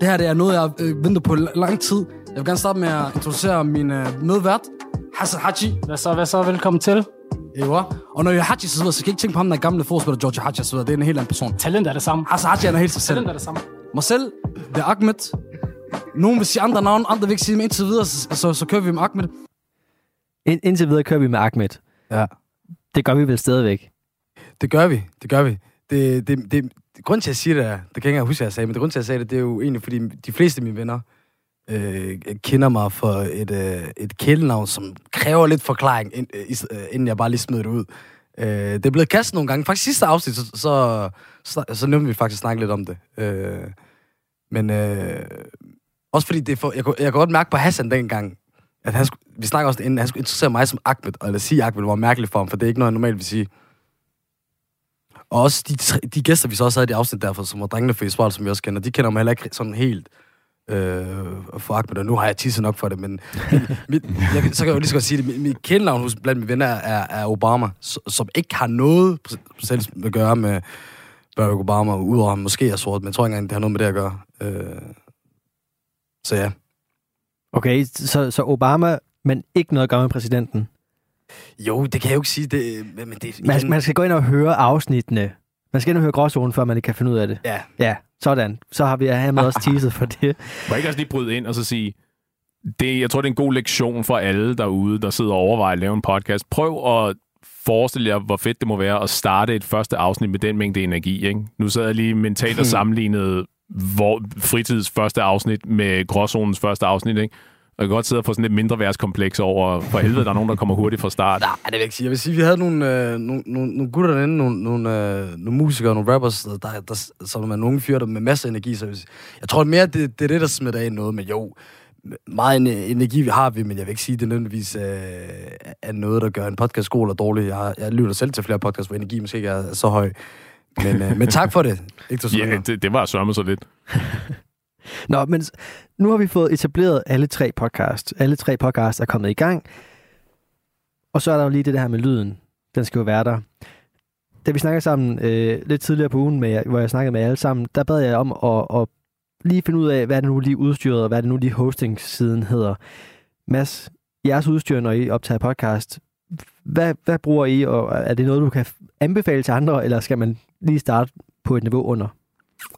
S4: Det her det er noget, jeg har øh, ventet på lang tid. Jeg vil gerne starte med at introducere min øh, medvært, Hassan Haji.
S9: Hvad så, hvad så? Velkommen til.
S4: Jo. Og når jeg er Haji, så, så skal jeg ikke tænke på ham, der er gamle forspiller George Haji, så videre. det er en helt anden person.
S9: Talent er det samme.
S4: Hassan Haji han er helt sig selv.
S9: Talent er det samme.
S4: Mig selv, det er Ahmed. Nogen vil sige andre navne, andre vil ikke sige dem indtil videre, så, så, så kører vi med Ahmed.
S2: Ind, indtil videre kører vi med Ahmed.
S4: Ja.
S2: Det gør vi vel stadigvæk.
S4: Det gør vi, det gør vi. Det, det, det, det grund til, at jeg siger det, er, det kan jeg ikke huske, at jeg sagde, men det grund til, at jeg sagde det, det er jo egentlig, fordi de fleste af mine venner øh, kender mig for et, øh, et kælenavn, som kræver lidt forklaring, ind, øh, øh inden jeg bare lige smider det ud. Øh, det er blevet kastet nogle gange. Faktisk sidste afsnit, så, så, så, så nævnte vi faktisk snakke lidt om det. Øh, men øh, også fordi det for, jeg, jeg kan godt mærke på Hassan dengang, at han skulle, vi snakker også inden, han skulle interessere mig som Ahmed, og eller sige Ahmed var mærkeligt for ham, for det er ikke noget, jeg normalt vil sige. Og også de, de gæster, vi så også havde i det afsnit derfor, som var drengene fra Israel, som vi også kender, de kender mig heller ikke sådan helt øh, for Ahmed, og nu har jeg tisset nok for det, men mit, jeg, så kan jeg jo lige så godt sige det. Mit, mit kælenavn hos blandt mine venner er, er Obama, som ikke har noget selv at gøre med Barack Obama, udover han måske er sort, men jeg tror ikke engang, det har noget med det at gøre. Øh, så ja.
S2: Okay, så, så Obama, men ikke noget at gøre med præsidenten.
S4: Jo, det kan jeg jo ikke sige, det, men det...
S2: Man, man skal gå ind og høre afsnittene. Man skal ind og høre gråzonen, før man ikke kan finde ud af det.
S4: Ja,
S2: Ja, sådan. Så har vi hermed også teaset for det.
S5: Må jeg ikke også lige bryde ind og så sige, det, jeg tror, det er en god lektion for alle derude, der sidder og overvejer at lave en podcast. Prøv at forestille jer, hvor fedt det må være at starte et første afsnit med den mængde energi. Ikke? Nu sad jeg lige mentalt og sammenlignede hvor, fritids første afsnit med gråzonens første afsnit. Ikke? Og jeg kan godt sidde og få sådan lidt mindre værtskompleks over, for helvede, der er nogen, der kommer hurtigt fra start.
S4: Nej, det vil jeg ikke sige. Jeg vil sige, vi havde nogle, øh, nogle, nogle, nogle gutter derinde, nogle, nogle, øh, nogle musikere, nogle rappers, der, der, som er nogle fyre, der med masser af energi. Så jeg, jeg tror mere, det, det er det, der smitter af noget. Men jo, meget en- energi vi har vi, men jeg vil ikke sige, at det nødvendigvis øh, er noget, der gør en podcast god eller dårlig. Jeg, jeg lytter selv til flere podcasts, hvor energi måske ikke er så høj. Men, øh, men tak for det. Ikke [LAUGHS]
S5: Ja, det, det var sørme så lidt.
S2: Nå, men nu har vi fået etableret alle tre podcasts. Alle tre podcasts er kommet i gang. Og så er der jo lige det her med lyden. Den skal jo være der. Da vi snakkede sammen øh, lidt tidligere på ugen, med, hvor jeg snakkede med alle sammen, der bad jeg om at, at lige finde ud af, hvad det nu lige udstyret, og hvad det nu lige hosting-siden hedder. Mads, jeres udstyr, når I optager podcast, hvad, hvad bruger I, og er det noget, du kan anbefale til andre, eller skal man lige starte på et niveau under?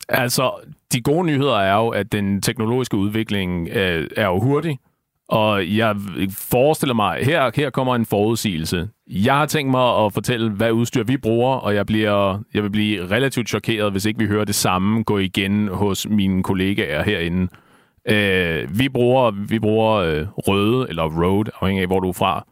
S5: Altså, de gode nyheder er jo, at den teknologiske udvikling øh, er jo hurtig, og jeg forestiller mig, her, her kommer en forudsigelse. Jeg har tænkt mig at fortælle, hvad udstyr vi bruger, og jeg, bliver, jeg vil blive relativt chokeret, hvis ikke vi hører det samme gå igen hos mine kollegaer herinde. Øh, vi bruger, vi bruger øh, Røde, eller Rode, afhængig af, hvor du er fra,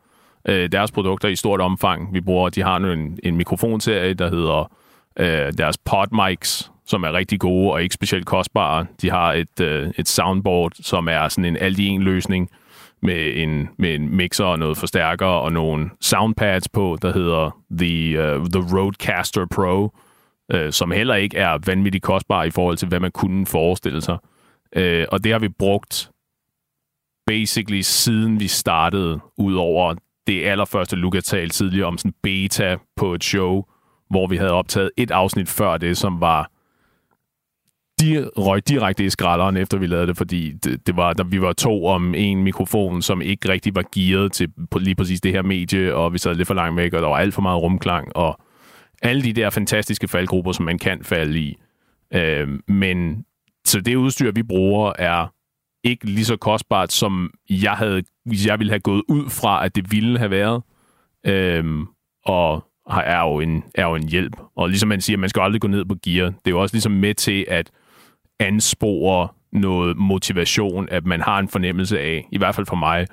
S5: øh, deres produkter i stort omfang. Vi bruger, de har nu en, en mikrofonserie, der hedder øh, deres PodMics, som er rigtig gode og ikke specielt kostbare. De har et, øh, et soundboard, som er sådan en alt-i-en løsning med en, med en mixer og noget forstærker og nogle soundpads på, der hedder The, uh, The Roadcaster Pro, øh, som heller ikke er vanvittigt kostbare i forhold til, hvad man kunne forestille sig. Øh, og det har vi brugt basically siden vi startede, udover det allerførste Luca talte tidligere om sådan beta på et show, hvor vi havde optaget et afsnit før det, som var de røg direkte i skralderen, efter vi lavede det, fordi det, det var, der, vi var to om en mikrofon, som ikke rigtig var gearet til på lige præcis det her medie, og vi sad lidt for langt væk, og der var alt for meget rumklang, og alle de der fantastiske faldgrupper, som man kan falde i. Øh, men så det udstyr, vi bruger, er ikke lige så kostbart, som jeg, havde, jeg ville have gået ud fra, at det ville have været. Øhm, og er jo, en, er jo en hjælp. Og ligesom man siger, man skal aldrig gå ned på gear. Det er jo også ligesom med til at anspore noget motivation, at man har en fornemmelse af, i hvert fald for mig,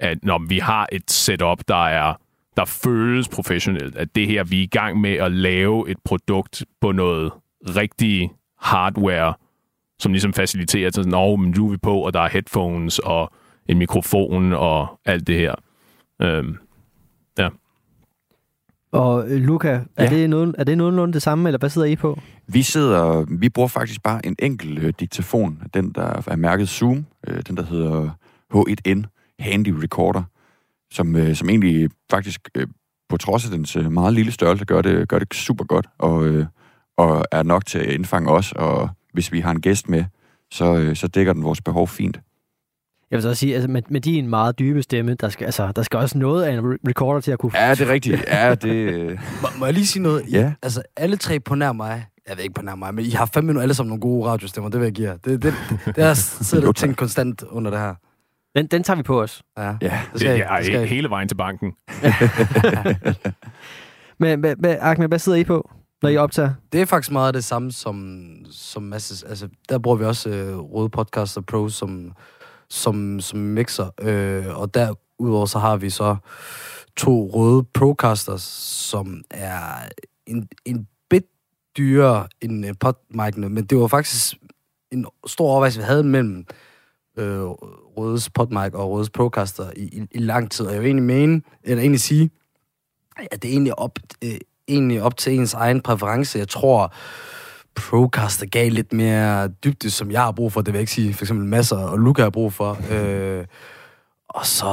S5: at når vi har et setup, der er der føles professionelt, at det her, vi er i gang med at lave et produkt på noget rigtig hardware, som ligesom faciliterer til sådan, "Nå, men nu er vi på, og der er headphones og en mikrofon og alt det her. Øhm,
S2: Og øh, Luca, er,
S3: Ja.
S2: det noget, er det nogenlunde det samme, eller hvad sidder I på?
S3: Vi sidder, vi bruger faktisk bare en enkelt øh, diktafon, den der er mærket Zoom, øh, den der hedder H1N, Handy Recorder, som, øh, som egentlig faktisk øh, på trods af dens øh, meget lille størrelse gør det, gør det super godt, og, øh, og er nok til at indfange os, og hvis vi har en gæst med, så, øh, så dækker den vores behov fint.
S2: Jeg vil så også sige, altså med, med din meget dybe stemme, der skal, altså, der skal også noget af en re- recorder til at kunne...
S3: Ja, det er rigtigt. Ja, det... øh, [LAUGHS]
S4: Må, må jeg lige sige noget?
S3: Ja.
S4: Altså, alle tre på nær mig Jeg ved ikke på nærmere, men I har fem minutter alle sammen nogle gode radiostemmer, det vil jeg give jer. Det, det, det, det har siddet og tænkt konstant under det her.
S2: Den, den tager vi på os.
S4: Ja,
S3: Ja,
S4: det
S5: Det
S4: skal, I,
S5: er
S4: det skal I.
S5: hele vejen til banken. [LAUGHS]
S2: Men hvad, hvad, Ahmed, hvad sidder I på, når I optager?
S4: Det er faktisk meget det samme som, som masses. Altså, der bruger vi også øh, Røde Podcaster Pro som, som, som mixer. Øh, og derudover så har vi så to røde Procasters, som er en, en dyrere end øh, potmikene, men det var faktisk en stor overvejelse, vi havde mellem øh, Rødes podmic og Rødes Procaster i, i, i lang tid. Og jeg vil egentlig mene, eller egentlig sige, at det er egentlig op, øh, egentlig op til ens egen præference. Jeg tror, Procaster gav lidt mere dybde, som jeg har brug for. Det vil jeg ikke sige, for eksempel masser og Luca har brug for. Øh, og så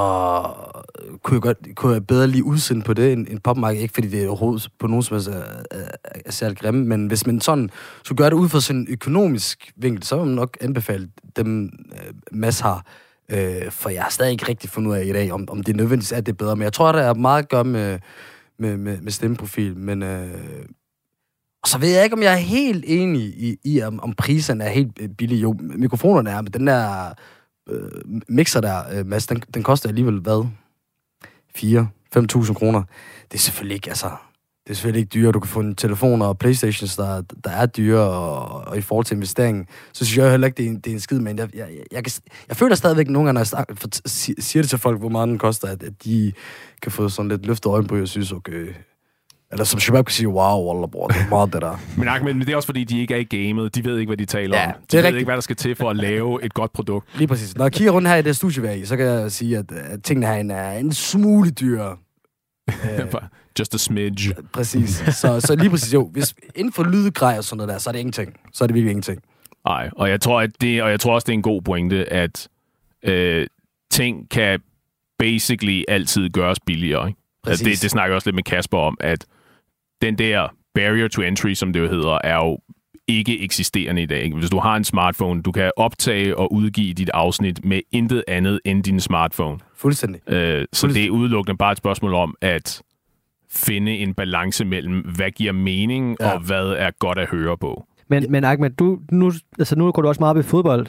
S4: kunne jeg, godt, kunne jeg bedre lige udsende på det end, end popmarked. Ikke fordi det er overhovedet på nogen som helst øh, øh, er, er, er særligt grimme, men hvis man sådan skulle gøre det ud fra sådan en økonomisk vinkel, så vil man nok anbefale dem, øh, Mads har. Øh, for jeg har stadig ikke rigtig fundet ud af i dag, om, om det nødvendigvis er det bedre. Men jeg tror, der er meget at gøre med, med, med, med stemmeprofil. Men, øh, og så ved jeg ikke, om jeg er helt enig i, i om, om priserne er helt øh, billige. Jo, mikrofonerne er, men den der øh, mixer der, øh, Mads, den, den koster alligevel, hvad? 4-5.000 kroner. Det er selvfølgelig ikke, altså... Det er selvfølgelig ikke dyre. Du kan få en telefon og Playstations, der, der er dyre, og, og i forhold til investeringen, så synes jeg heller ikke, det er en, det er en skid, men jeg, jeg, jeg, jeg, kan, jeg føler stadigvæk nogle gange, når jeg snak, for, siger det til folk, hvor meget den koster, at, at de kan få sådan lidt løftet øjenbryg og synes, okay... Eller som Shabab kan sige, wow, Wallah, bror, det er meget det der. [LAUGHS]
S5: Men, Ahmed, men det er også fordi, de ikke er i gamet. De ved ikke, hvad de taler
S4: Ja,
S5: om.
S4: det
S5: De
S4: er
S5: ved
S4: rigtigt.
S5: ikke, hvad der skal til for at lave et godt produkt.
S4: Lige præcis. Når jeg kigger rundt her i det studie, vi er i, så kan jeg sige, at, at tingene herinde er en smule dyrere. [LAUGHS] Øh,
S5: Just a smidge.
S4: præcis. Så, så lige præcis, jo. Hvis inden for lydgrej og sådan noget der, så er det ingenting. Så er det virkelig ingenting.
S5: Nej, og jeg tror, at det, og jeg tror også, det er en god pointe, at øh, ting kan basically altid gøres billigere. Ikke? Altså, det, det snakker jeg også lidt med Kasper om, at den der barrier to entry, som det jo hedder, er jo ikke eksisterende i dag. Ikke? Hvis du har en smartphone, du kan optage og udgive dit afsnit med intet andet end din smartphone.
S4: Fuldstændig.
S5: Øh, så det er udelukkende bare et spørgsmål om at finde en balance mellem, hvad giver mening,
S4: Ja.
S5: og hvad er godt at høre på.
S2: Men, men Ahmed, du, nu, altså nu går du også meget op i fodbold.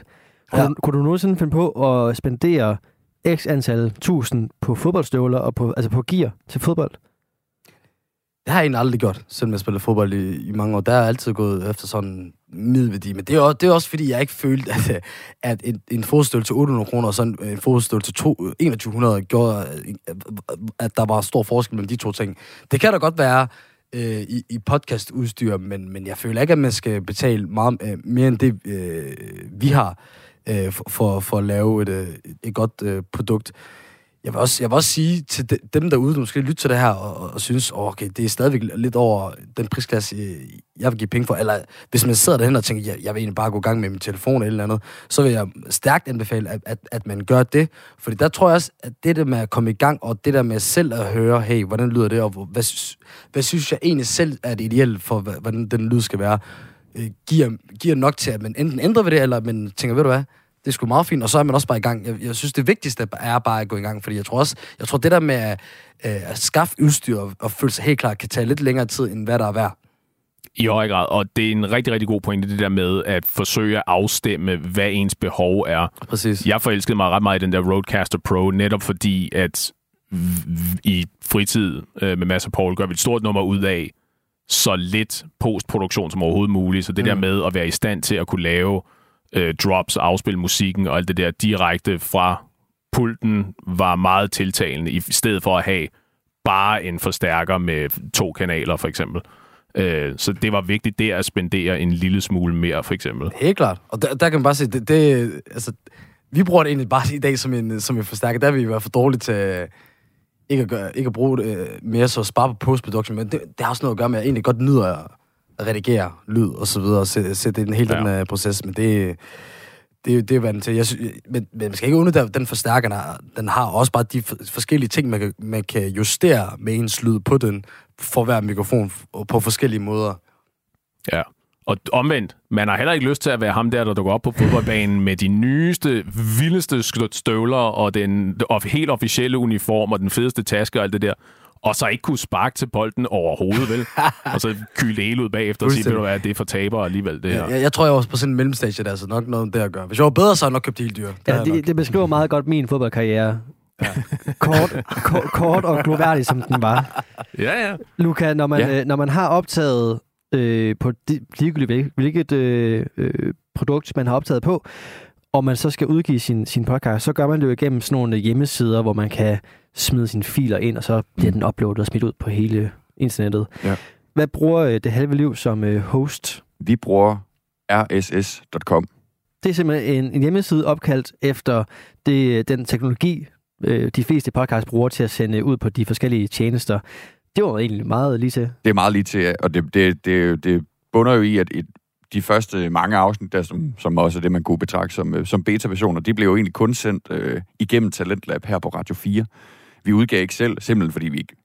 S2: Kunne,
S4: Ja.
S2: ja. kunne du nogensinde finde på at spendere x antal tusind på fodboldstøvler og på, altså på gear til fodbold?
S4: Det har jeg egentlig aldrig gjort, selvom jeg spillede fodbold i, i mange år. Der har jeg altid gået efter sådan en middelværdi. Men det er, også, det er også, fordi jeg ikke følte, at, at en, en fodstøl til 800 kroner og sådan en fodstøl til 2, 2100 gjorde, at der var stor forskel mellem de to ting. Det kan da godt være øh, i, i podcastudstyr, men, men jeg føler ikke, at man skal betale meget øh, mere end det, øh, vi har øh, for, for, for at lave et, øh, et godt øh, produkt. Jeg vil, også, jeg vil også sige til de, dem derude, der måske lytter til det her og, og, og synes, oh, okay, det er stadigvæk lidt over den prisklasse, jeg vil give penge for. Eller hvis man sidder derhen og tænker, jeg, jeg vil egentlig bare gå i gang med min telefon eller eller andet, så vil jeg stærkt anbefale, at, at, at man gør det. Fordi der tror jeg også, at det der med at komme i gang, og det der med selv at høre, hey, hvordan lyder det, og hvad, hvad synes jeg egentlig selv er det ideelle for, hvordan den lyd skal være, øh, giver, giver nok til, at man enten ændrer ved det, eller man tænker, ved du hvad, det er sgu meget fint, og så er man også bare i gang. Jeg, jeg synes, det vigtigste er bare at gå i gang, fordi jeg tror også, jeg tror det der med at, øh, at skaffe udstyr og, og føle sig helt klar, kan tage lidt længere tid, end hvad der er værd.
S5: I høj grad, og det er en rigtig, rigtig god pointe, det der med at forsøge at afstemme, hvad ens behov er.
S4: Præcis.
S5: Jeg forelskede mig ret meget i den der Roadcaster Pro, netop fordi, at i fritid øh, med Mads og Paul gør vi et stort nummer ud af så lidt postproduktion som overhovedet muligt. Så det
S4: Mm.
S5: der med at være i stand til at kunne lave øh, drops, afspille musikken og alt det der direkte fra pulten var meget tiltalende, i stedet for at have bare en forstærker med to kanaler, for eksempel. Øh, så det var vigtigt der at spendere en lille smule mere, for eksempel.
S4: Helt klart. Og der, der kan man bare se, det, det altså, vi bruger det egentlig bare i dag som en, som en forstærker. Der vil vi være for dårlige til ikke at, gøre, ikke at bruge det øh, mere så at spare på postproduktion, men det, det har også noget at gøre med, at jeg egentlig godt nyder at redigere lyd og så videre, og sætte, sætte den hele
S5: Ja.
S4: den uh, proces, men det, det, det er vant til. Jeg synes, men, men man skal ikke underdrive, den forstærker, den har, den har også bare de forskellige ting, man kan, man kan justere med ens lyd på den, for hver mikrofon på forskellige måder.
S5: Ja. Og omvendt, man har heller ikke lyst til at være ham der, der dukker op på fodboldbanen med de nyeste, vildeste støvler og den of- helt officielle uniform og den fedeste taske og alt det der. Og så ikke kunne sparke til bolden overhovedet, vel? [LAUGHS] og så kyle det hele ud bagefter og sige, ved du hvad, det er for taber alligevel, det her.
S4: Jeg, jeg tror, jeg var på sådan en mellemstage, der er så nok noget om det at gøre. Hvis jeg var bedre, så havde jeg nok købt det helt dyr. Det
S2: Ja, det, det beskriver meget godt min fodboldkarriere. [LAUGHS] kort, kort, kort og gloværdig, som den var. [LAUGHS]
S5: Ja, ja.
S2: Luca, når man,
S3: Ja.
S2: ja. øh, når man har optaget øh, på di- ligegyldigt hvil- hvilket øh, øh, produkt, man har optaget på, og man så skal udgive sin, sin podcast, så gør man det jo igennem sådan nogle hjemmesider, hvor man kan smide sine filer ind, og så bliver den uploadet og smidt ud på hele internettet.
S3: Ja.
S2: Hvad bruger øh, det halve liv som øh, host?
S3: Vi bruger rss.com.
S2: Det er simpelthen en, en hjemmeside opkaldt efter det, den teknologi, øh, de fleste podcasts bruger til at sende ud på de forskellige tjenester. Det var egentlig meget lige til.
S3: Det er meget lige til, og det, det, det, det bunder jo i, at et, de første mange afsnit, der, som, som også er det, man kunne betragte som, øh, som beta-versioner, de blev jo egentlig kun sendt øh, igennem Talentlab her på Radio 4. Vi udgav ikke selv, simpelthen fordi vi ikke...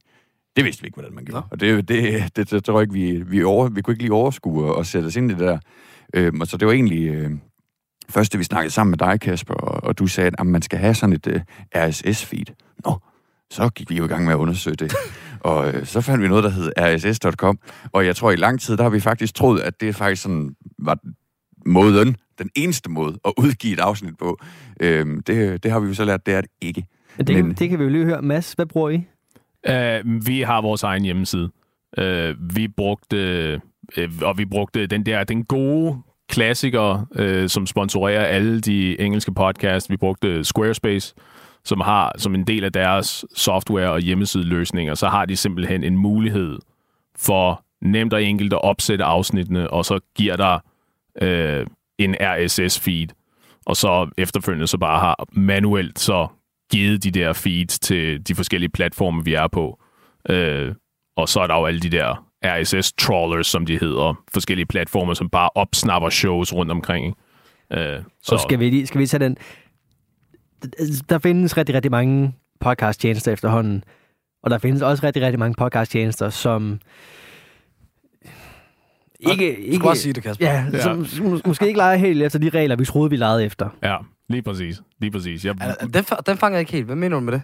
S3: Det vidste vi ikke, hvordan man gjorde. Og det, det, det, det tror jeg ikke, vi, vi, over, vi kunne ikke lige overskue og sætte os ind i det der. Øhm, og så det var egentlig... Øh, Først, vi snakkede sammen med dig, Kasper, og, og du sagde, at man skal have sådan et uh, RSS-feed. Nå, så gik vi jo i gang med at undersøge det. Og øh, så fandt vi noget, der hed rss.com. Og jeg tror, i lang tid, der har vi faktisk troet, at det faktisk sådan var måden, den eneste måde at udgive et afsnit på. Øhm, det, det har vi jo så lært, det er det ikke.
S2: Men det,
S3: Men-
S2: det kan vi jo lige høre. Mads, hvad bruger I?
S5: Uh, vi har vores egen hjemmeside. Uh, vi brugte, uh, og vi brugte den der, den gode klassiker, uh, som sponsorerer alle de engelske podcasts. Vi brugte Squarespace, som har som en del af deres software og hjemmesideløsninger, så har de simpelthen en mulighed for nemt og enkelt at opsætte afsnittene, og så giver der uh, en RSS-feed, og så efterfølgende så bare har manuelt så givet de der feeds til de forskellige platforme, vi er på. Øh, og så er der jo alle de der RSS-trawlers, som de hedder. Forskellige platformer, som bare opsnapper shows rundt omkring. ikke? Øh,
S2: Så skal vi, lige, skal vi tage den... Der findes rigtig, rigtig mange podcast-tjenester efterhånden. Og der findes også rigtig, rigtig mange podcast-tjenester, som... Ikke,
S4: Du
S2: ikke,
S4: skulle også sige det, Kasper.
S2: ja, ja. Som, som mås- måske ikke leger helt efter de regler, vi troede, vi legede efter.
S5: Ja, lige præcis. Lige præcis. Jeg,
S4: Altså, Den, fa- den fanger jeg ikke helt. Hvad mener du med det?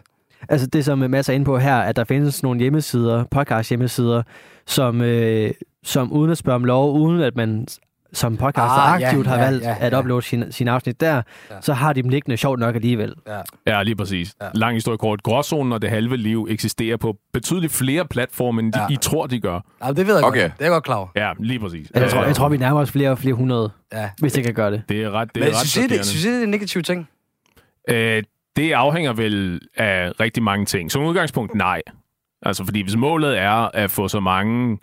S2: Altså det, som Mads er inde på her, at der findes nogle hjemmesider, podcast hjemmesider, som, øh, som uden at spørge om lov, uden at man som podcaster
S4: Ah,
S2: ah,
S4: ja,
S2: aktivt har
S4: ja,
S2: valgt
S4: ja,
S2: at
S4: ja.
S2: uploade sin, sin afsnit der,
S4: Ja.
S2: så har de dem liggende sjovt nok alligevel.
S5: ja, lige præcis.
S4: Ja.
S5: Ja. Lang historie kort. Gråzonen og det halve liv eksisterer på betydeligt flere platforme, end de,
S4: Ja.
S5: ja. I tror, de gør.
S4: Ja, det ved jeg
S3: Okay.
S4: godt. Det er godt klar.
S5: Ja, lige præcis.
S2: Jeg, tror,
S5: Øh,
S2: jeg tror, vi nærmer os flere og flere hundrede,
S4: Ja.
S2: hvis det kan gøre det.
S5: Det er ret, det
S4: Men
S5: er ret
S4: synes I, det, synes I, det er en negativ ting?
S5: Øh, det afhænger vel af rigtig mange ting. Som udgangspunkt, nej. Altså, fordi hvis målet er at få så mange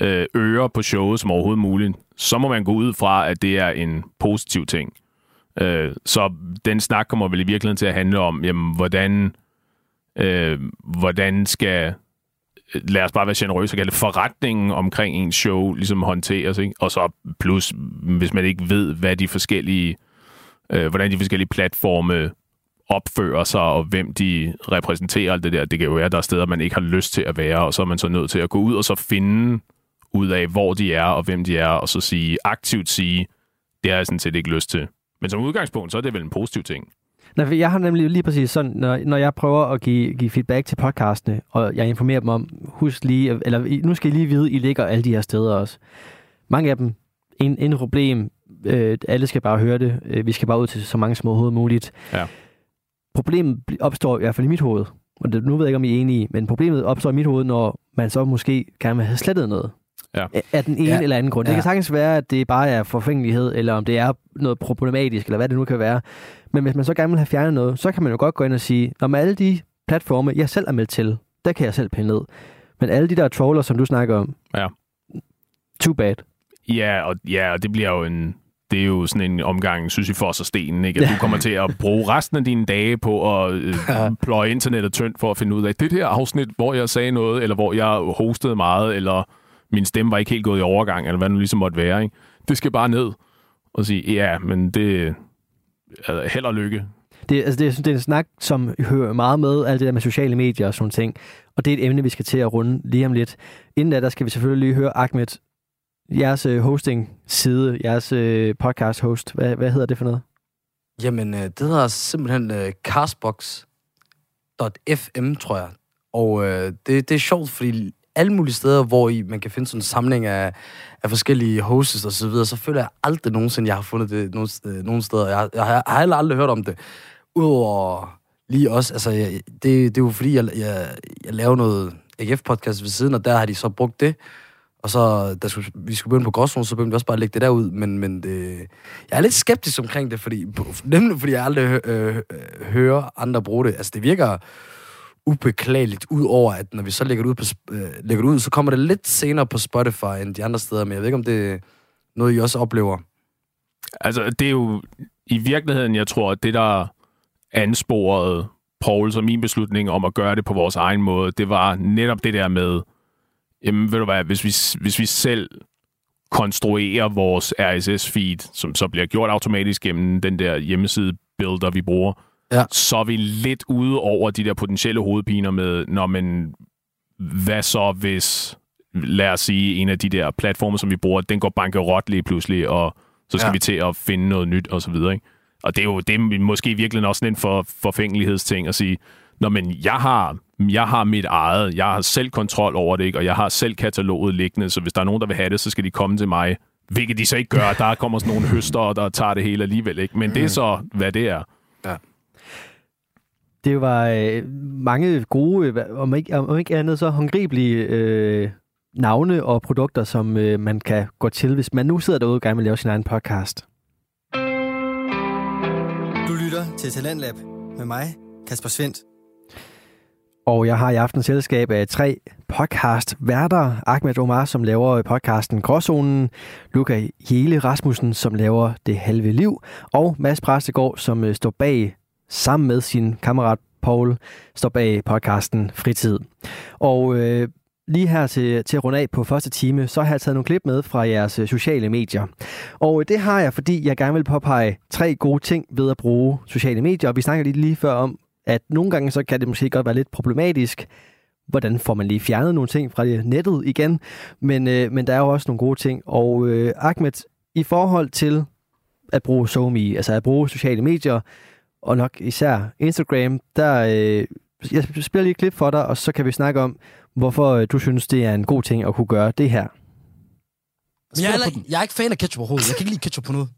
S5: øh, ører på showet som overhovedet muligt, så må man gå ud fra, at det er en positiv ting. Øh, så den snak kommer vel i virkeligheden til at handle om, jamen, hvordan, øh, hvordan skal, lad os bare være generøse og kalde forretningen omkring ens show ligesom håndteres. Ikke? Og så plus, hvis man ikke ved, hvad de forskellige, øh, hvordan de forskellige platforme opfører sig, og hvem de repræsenterer alt det der. Det kan jo være, at der er steder, man ikke har lyst til at være, og så er man så nødt til at gå ud og så finde ud af, hvor de er, og hvem de er, og så sige, aktivt sige, det har jeg sådan set ikke lyst til. Men som udgangspunkt, så er det vel en positiv ting.
S2: Nej, for jeg har nemlig lige præcis sådan, når, når jeg prøver at give, give feedback til podcastene, og jeg informerer dem om, husk lige, eller nu skal I lige vide, I ligger alle de her steder også. Mange af dem, en, en problem, øh, alle skal bare høre det, øh, vi skal bare ud til så mange små hoved muligt.
S5: Ja.
S2: Problemet bl- opstår i hvert fald i mit hoved, og det, nu ved jeg ikke, om I er enige, men problemet opstår i mit hoved, når man så måske gerne vil have slettet noget.
S5: Ja.
S2: Af- den ene
S4: Ja.
S2: eller anden grund. Det
S4: Ja.
S2: kan sagtens være, at det bare er forfængelighed, eller om det er noget problematisk, eller hvad det nu kan være. Men hvis man så gerne vil have fjernet noget, så kan man jo godt gå ind og sige, om alle de platforme, jeg selv er meldt til, der kan jeg selv pille ned. Men alle de der trawler, som du snakker om,
S5: Ja.
S2: too bad.
S5: Ja, og, ja, og det bliver jo en... Det er jo sådan en omgang, synes I, for os stenen, ikke? At du kommer til at bruge resten af dine dage på at øh, [LAUGHS] pløje internettet tyndt for at finde ud af, det der afsnit, hvor jeg sagde noget, eller hvor jeg hostede meget, eller min stemme var ikke helt gået i overgang, eller hvad det nu ligesom måtte være, ikke? Det skal bare ned og sige, ja, men det er held og lykke.
S2: Det, altså det, jeg synes, det er en snak, som hører meget med, alt det der med sociale medier og sådan ting. Og det er et emne, vi skal til at runde lige om lidt. Inden da, der skal vi selvfølgelig lige høre Ahmed, jeres øh, hosting-side, jeres øh, podcast-host. Hvad, hvad hedder det for noget?
S4: Jamen, øh, det hedder simpelthen øh, castbox.fm, tror jeg. Og øh, det, det er sjovt, fordi alle mulige steder, hvor I, man kan finde sådan en samling af, af forskellige hosts og så videre, så føler jeg aldrig nogensinde, jeg har fundet det nogen, øh, nogen steder. Jeg, jeg, har, jeg har heller aldrig hørt om det. Udover lige også, altså, jeg, det, det er jo fordi, jeg, jeg, jeg laver noget AGF-podcast ved siden, og der har de så brugt det. Og så, da skulle, vi skulle begynde på Gråsruen, så begyndte vi også bare at lægge det derud. Men, men det, jeg er lidt skeptisk omkring det, fordi, nemlig fordi jeg aldrig øh, øh, hører andre bruge det. Altså, det virker ubeklageligt, ud over at når vi så lægger det ud, på, øh, lægger det ud, så kommer det lidt senere på Spotify end de andre steder, men jeg ved ikke, om det er noget, I også oplever.
S5: Altså, det er jo i virkeligheden, jeg tror, at det, der ansporede Paul som min beslutning om at gøre det på vores egen måde, det var netop det der med, jamen ved du hvad, hvis vi, hvis vi selv konstruerer vores RSS-feed, som så bliver gjort automatisk gennem den der hjemmeside builder, vi bruger,
S4: Ja.
S5: så er vi lidt ude over de der potentielle hovedpiner med, når man, hvad så hvis, lad os sige, en af de der platforme, som vi bruger, den går bankerot lige pludselig, og så skal
S4: Ja.
S5: ja. vi til at finde noget nyt, og så videre, ikke? Og det er jo det er måske virkelig også en for, forfængelighedsting at sige, Nå, men jeg har, jeg har mit eget, jeg har selv kontrol over det, ikke? og jeg har selv kataloget liggende, så hvis der er nogen, der vil have det, så skal de komme til mig. Hvilket de så ikke gør. Der kommer sådan nogle høster, der tager det hele alligevel. Ikke? Men det er så, hvad det er.
S2: Det var øh, mange gode, øh, om ikke, om ikke andet så håndgribelige øh, navne og produkter, som øh, man kan gå til, hvis man nu sidder derude og gerne vil lave sin egen podcast.
S1: Du lytter til Talentlab med mig, Kasper Svendt.
S2: Og jeg har i aften selskab af tre podcast-værter. Ahmed Omar, som laver podcasten Gråzonen. Luca Jele Rasmussen, som laver Det Halve Liv. Og Mads Præstegård, som øh, står bag, sammen med sin kammerat Paul, står bag podcasten Fritid. Og øh, lige her til, til at runde af på første time, så har jeg taget nogle klip med fra jeres øh, sociale medier. Og øh, det har jeg, fordi jeg gerne vil påpege tre gode ting ved at bruge sociale medier. Og vi snakker lige, lige før om, at nogle gange så kan det måske godt være lidt problematisk, hvordan får man lige fjernet nogle ting fra det nettet igen. Men, øh, men der er jo også nogle gode ting. Og øh, Ahmed, i forhold til at bruge SoMe, altså at bruge sociale medier, og nok især Instagram, der øh, jeg spiller lige et klip for dig, og så kan vi snakke om, hvorfor øh, du synes, det er en god ting at kunne gøre det her.
S4: Men jeg er, heller, ikke- jeg er ikke fan af ketchup overhovedet. Jeg kan ikke lide ketchup på noget.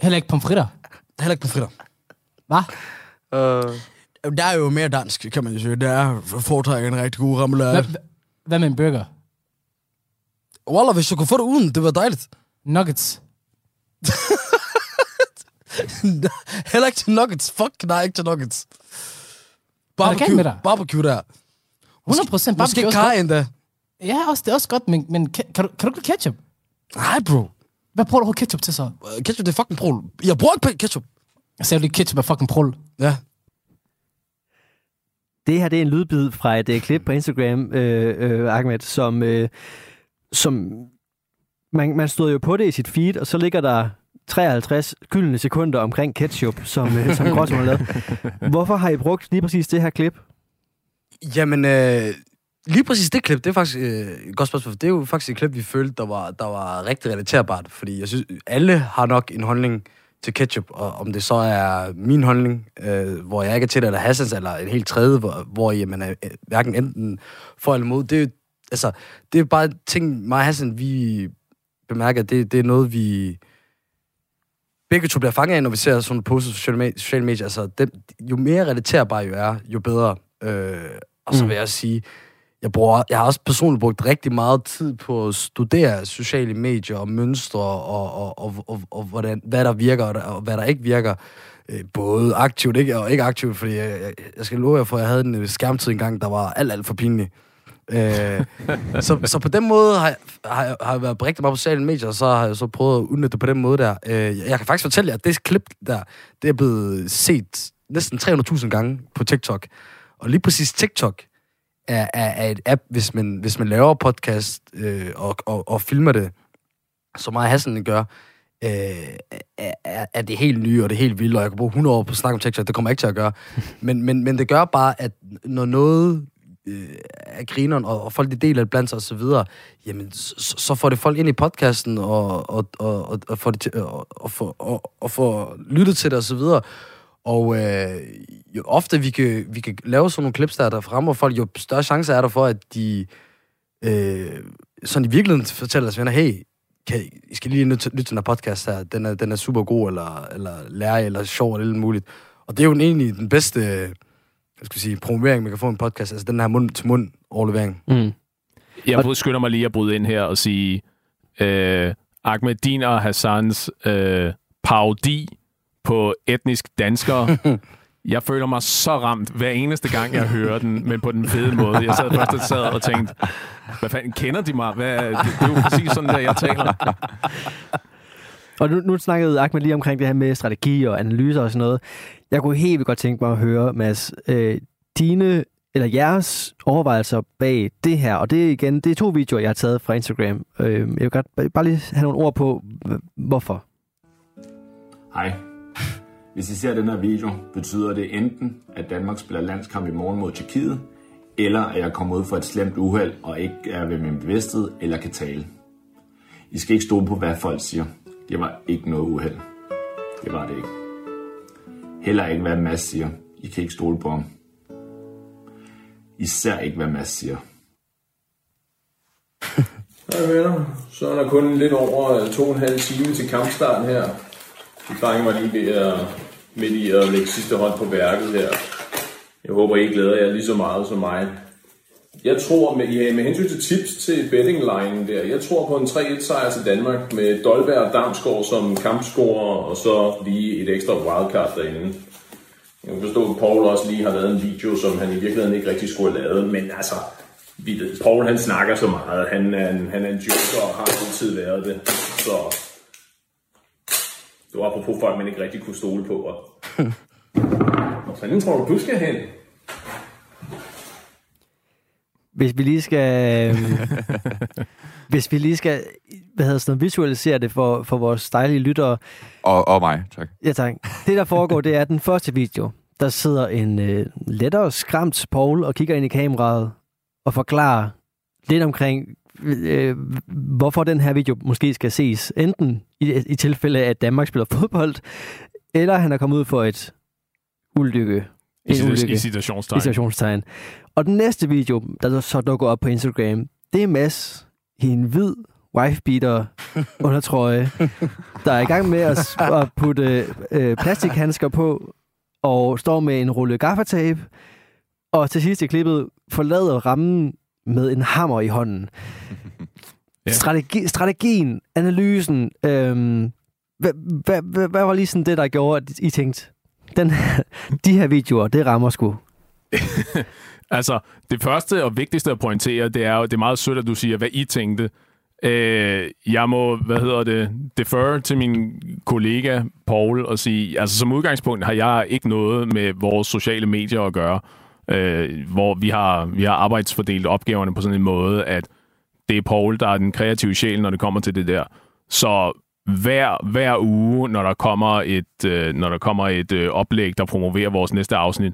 S9: Heller ikke pomfritter.
S4: Heller ikke på fritter.
S9: Hvad?
S4: Uh... Der er jo mere dansk, kan man jo sige. Det er foretrækker en rigtig god remoulade.
S9: Hvad, hvad med en burger?
S4: Wallah, hvis du kunne få det uden, det var dejligt.
S9: Nuggets. [LAUGHS]
S4: Heller ikke til nuggets. Fuck, nej, ikke til nuggets.
S9: Er dig?
S4: Barbecue der.
S9: 100 procent.
S4: Måske kaj endda.
S9: Ja, også, det er også godt, men, men kan, kan, du, kan du ikke ketchup?
S4: Nej, bro.
S9: Hvad bruger du ketchup til så?
S4: Uh, Ketchup, det er fucking prol. Jeg bruger ikke ketchup.
S9: Jeg sagde, at ketchup er fucking prul.
S4: Ja.
S2: Det her det er en lydbid fra et øh, klip på Instagram, øh, øh, Ahmed, som, øh, som man, man stod jo på det i sit feed, og så ligger der 53 gyldne sekunder omkring ketchup, som, øh, som [LAUGHS] Gråsum har lavet. Hvorfor har I brugt lige præcis det her klip?
S4: Jamen, øh, lige præcis det klip, det er faktisk øh, et godt spørgsmål. for Det er jo faktisk et klip, vi følte, der var, der var rigtig relaterbart. Fordi jeg synes, alle har nok en holdning til ketchup, og om det så er min holdning, øh, hvor jeg ikke er til det, eller Hassans, eller en helt tredje, hvor, hvor jamen, er hverken enten for eller imod. Det er, altså, det er bare ting, mig og Hassan, vi bemærker, det, det er noget, vi begge to bliver fanget af, når vi ser sådan på sociale me- sociale medier. Altså, dem, jo mere relaterbar jo er, jo bedre. Øh, og så
S2: Mm.
S4: vil jeg sige, jeg, bruger, jeg har også personligt brugt rigtig meget tid på at studere sociale medier og mønstre og, og, og, og, og hvordan, hvad der virker og, og hvad der ikke virker. Øh, både aktivt ikke, og ikke aktivt, fordi jeg, jeg, jeg skal love jer for, at jeg havde en øh, skærmtid engang, der var alt, alt for pinlig. Øh, så, så på den måde har jeg, har, jeg, har jeg været rigtig meget på sociale medier, og så har jeg så prøvet at udnytte det på den måde der. Øh, jeg, kan faktisk fortælle jer, at det klip der, det er blevet set næsten 300.000 gange på TikTok. Og lige præcis TikTok er, er, er et app, hvis man, hvis man laver podcast øh, og, og, og filmer det, som meget Hassan gør, øh, er, er, det helt nye og det er helt vildt, og jeg kan bruge 100 år på at snakke om TikTok, det kommer jeg ikke til at gøre. Men, men, men det gør bare, at når noget øh, er grineren, og, og folk de deler det blandt sig osv., så videre, jamen, så, så får det folk ind i podcasten, og, og, og, og, og får det til, og, og, får, og, og får lyttet til det og så videre. Og øh, jo ofte vi kan, vi kan lave sådan nogle clips, der, der fremmer folk, jo større chance er der for, at de øh, sådan i virkeligheden fortæller deres venner, hey, kan, I I skal lige lytte, lytte til den her podcast her, den er, den er super god, eller, eller lærer, eller sjov, eller alt muligt. Og det er jo egentlig den bedste, øh, hvad skal jeg sige, promovering, man kan få en podcast, altså den her mund-til-mund overlevering.
S2: Mm.
S5: Jeg og... skynder mig lige at bryde ind her og sige, øh, Ahmed Din og Hassans øh, parodi på etnisk danskere. [LAUGHS] jeg føler mig så ramt hver eneste gang, jeg hører den, men på den fede måde. Jeg sad først og sad og tænkte, hvad fanden, kender de mig? Hvad, det, det er jo præcis sådan, der jeg taler. [LAUGHS]
S2: Og nu, nu snakkede Ahmed lige omkring det her med strategi og analyser og sådan noget. Jeg kunne helt vildt godt tænke mig at høre, Mads, øh, dine eller jeres overvejelser bag det her, og det er igen, det er to videoer, jeg har taget fra Instagram. Øh, jeg vil godt bare lige have nogle ord på, hvorfor.
S10: Hej. Hvis I ser den her video, betyder det enten, at Danmark spiller landskamp i morgen mod Tjekkiet, eller at jeg kommer ud for et slemt uheld og ikke er ved min bevidsthed eller kan tale. I skal ikke stole på, hvad folk siger. Det var ikke noget uheld. Det var det ikke. Heller ikke, hvad Mads siger. I kan ikke stole på ham. Især ikke, hvad Mads siger. [LAUGHS]
S11: Hej venner. Så er der kun lidt over øh, to og en halv time til kampstarten her. Vi trænger mig lige ved at, midt i at lægge sidste hånd på værket her. Jeg håber, I glæder jer lige så meget som mig. Jeg tror, med, ja, med hensyn til tips til betting line der, jeg tror på en 3-1 sejr til Danmark med Dolberg og Damsgaard som kampscorer, og så lige et ekstra wildcard derinde. Jeg kan forstå, at Paul også lige har lavet en video, som han i virkeligheden ikke rigtig skulle have lavet, men altså, Paul han snakker så meget, han er en, han er en joker og har altid været det, så det var apropos folk, man ikke rigtig kunne stole på. Og... [LAUGHS] Hvor fanden tror du, du skal hen?
S2: Hvis vi lige skal... øhm, [LAUGHS] hvis vi lige skal hvad hedder sådan visualisere det for, for vores dejlige lyttere.
S3: Og, og mig, tak.
S2: Ja, tak. Det, der foregår, det er den første video. Der sidder en øh, lettere skræmt Paul og kigger ind i kameraet og forklarer lidt omkring, øh, hvorfor den her video måske skal ses. Enten i, i tilfælde af, at Danmark spiller fodbold, eller han er kommet ud for et ulykke.
S5: I,
S2: En ulykke.
S5: i situationstegn.
S2: I situationstegn. Og den næste video, der så dukker op på Instagram, det er Mads i en hvid wifebeater [LAUGHS] undertrøje, der er i gang med at, at putte øh, plastikhandsker på, og står med en rulle gaffatape, og til sidst i klippet forlader rammen med en hammer i hånden. [LAUGHS]
S5: Ja.
S2: Strategi, strategien, analysen, øhm, hvad, hvad, hvad, hvad var lige sådan det, der gjorde, at I tænkte, den, de her videoer, det rammer sgu. [LAUGHS]
S5: Altså, det første og vigtigste at pointere, det er jo, det er meget sødt, at du siger, hvad I tænkte. Øh, jeg må, hvad hedder det, defer til min kollega Paul og sige, altså som udgangspunkt har jeg ikke noget med vores sociale medier at gøre, øh, hvor vi har, vi har arbejdsfordelt opgaverne på sådan en måde, at det er Paul, der er den kreative sjæl, når det kommer til det der. Så hver, hver uge, når der kommer et, øh, når der kommer et øh, oplæg, der promoverer vores næste afsnit,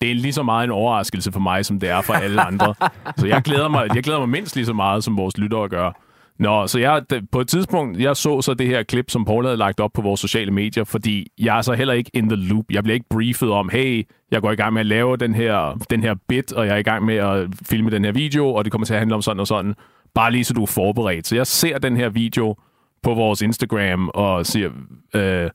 S5: det er lige så meget en overraskelse for mig, som det er for alle andre. Så jeg glæder mig, jeg glæder mig mindst lige så meget, som vores lyttere gør. Nå, så jeg, på et tidspunkt, jeg så så det her klip, som Paul havde lagt op på vores sociale medier, fordi jeg er så heller ikke in the loop. Jeg bliver ikke briefet om, hey, jeg går i gang med at lave den her, den her bit, og jeg er i gang med at filme den her video, og det kommer til at handle om sådan og sådan. Bare lige så du er forberedt. Så jeg ser den her video på vores Instagram og siger, øh,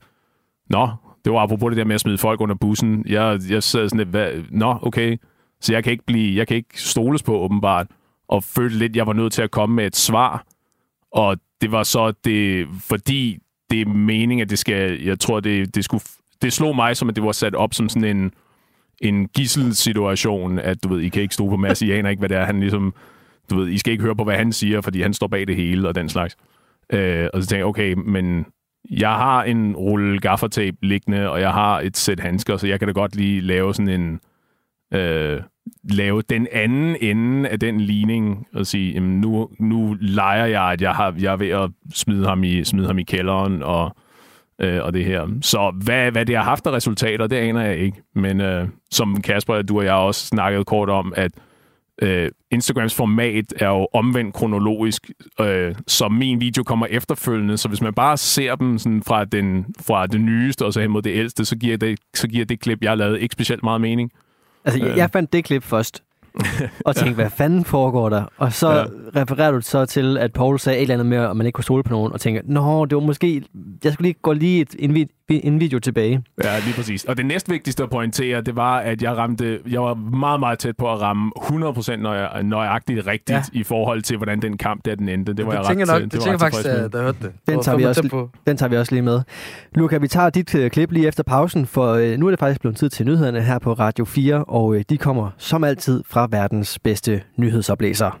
S5: nå, det var apropos det der med at smide folk under bussen. Jeg, jeg sad sådan lidt, hvad, nå, okay. Så jeg kan ikke blive, jeg kan ikke stoles på åbenbart, og følte lidt, jeg var nødt til at komme med et svar. Og det var så det, fordi det er meningen, at det skal, jeg tror, det, det skulle, det slog mig som, at det var sat op som sådan en, en gisselsituation, at du ved, I kan ikke stole på Mads, I aner ikke, hvad det er, han ligesom, du ved, I skal ikke høre på, hvad han siger, fordi han står bag det hele og den slags. Øh, og så tænkte jeg, okay, men jeg har en rulle gaffertape liggende, og jeg har et sæt handsker, så jeg kan da godt lige lave sådan en... Øh, lave den anden ende af den ligning og sige, jamen nu, nu leger jeg, at jeg, har, jeg er ved at smide ham i, smide ham i kælderen og, øh, og det her. Så hvad, hvad det har haft af resultater, det aner jeg ikke. Men øh, som Kasper, du og jeg også snakket kort om, at øh, Instagrams format er jo omvendt kronologisk, øh, så min video kommer efterfølgende, så hvis man bare ser dem sådan fra, den, fra det nyeste og så hen mod det ældste, så giver det, så giver det klip, jeg har lavet, ikke specielt meget mening.
S2: Altså,
S5: Øh.
S2: jeg fandt det klip først, [LAUGHS] og tænkte, hvad fanden foregår der? Og så
S5: Ja.
S2: refererer du så til, at Paul sagde et eller andet med, at man ikke kunne stole på nogen, og tænker, nå, det var måske, jeg skulle lige gå lige et, en, vid- en video tilbage.
S5: Ja, lige præcis. Og det næstvigtigste at pointere, det var, at jeg ramte, jeg var meget, meget tæt på at ramme 100% nøje, nøjagtigt rigtigt ja. I forhold til, hvordan den kamp der den endte. Det var
S4: det
S5: jeg
S4: tænker
S5: ret,
S4: nok,
S5: det
S4: det
S5: var
S4: tænker faktisk, da jeg hørte det.
S2: Den tager, vi også,
S4: på.
S2: den tager vi også lige med. Luca, vi tager dit øh, klip lige efter pausen, for øh, nu er det faktisk blevet tid til nyhederne her på Radio 4, og øh, de kommer som altid fra verdens bedste nyhedsoplæser.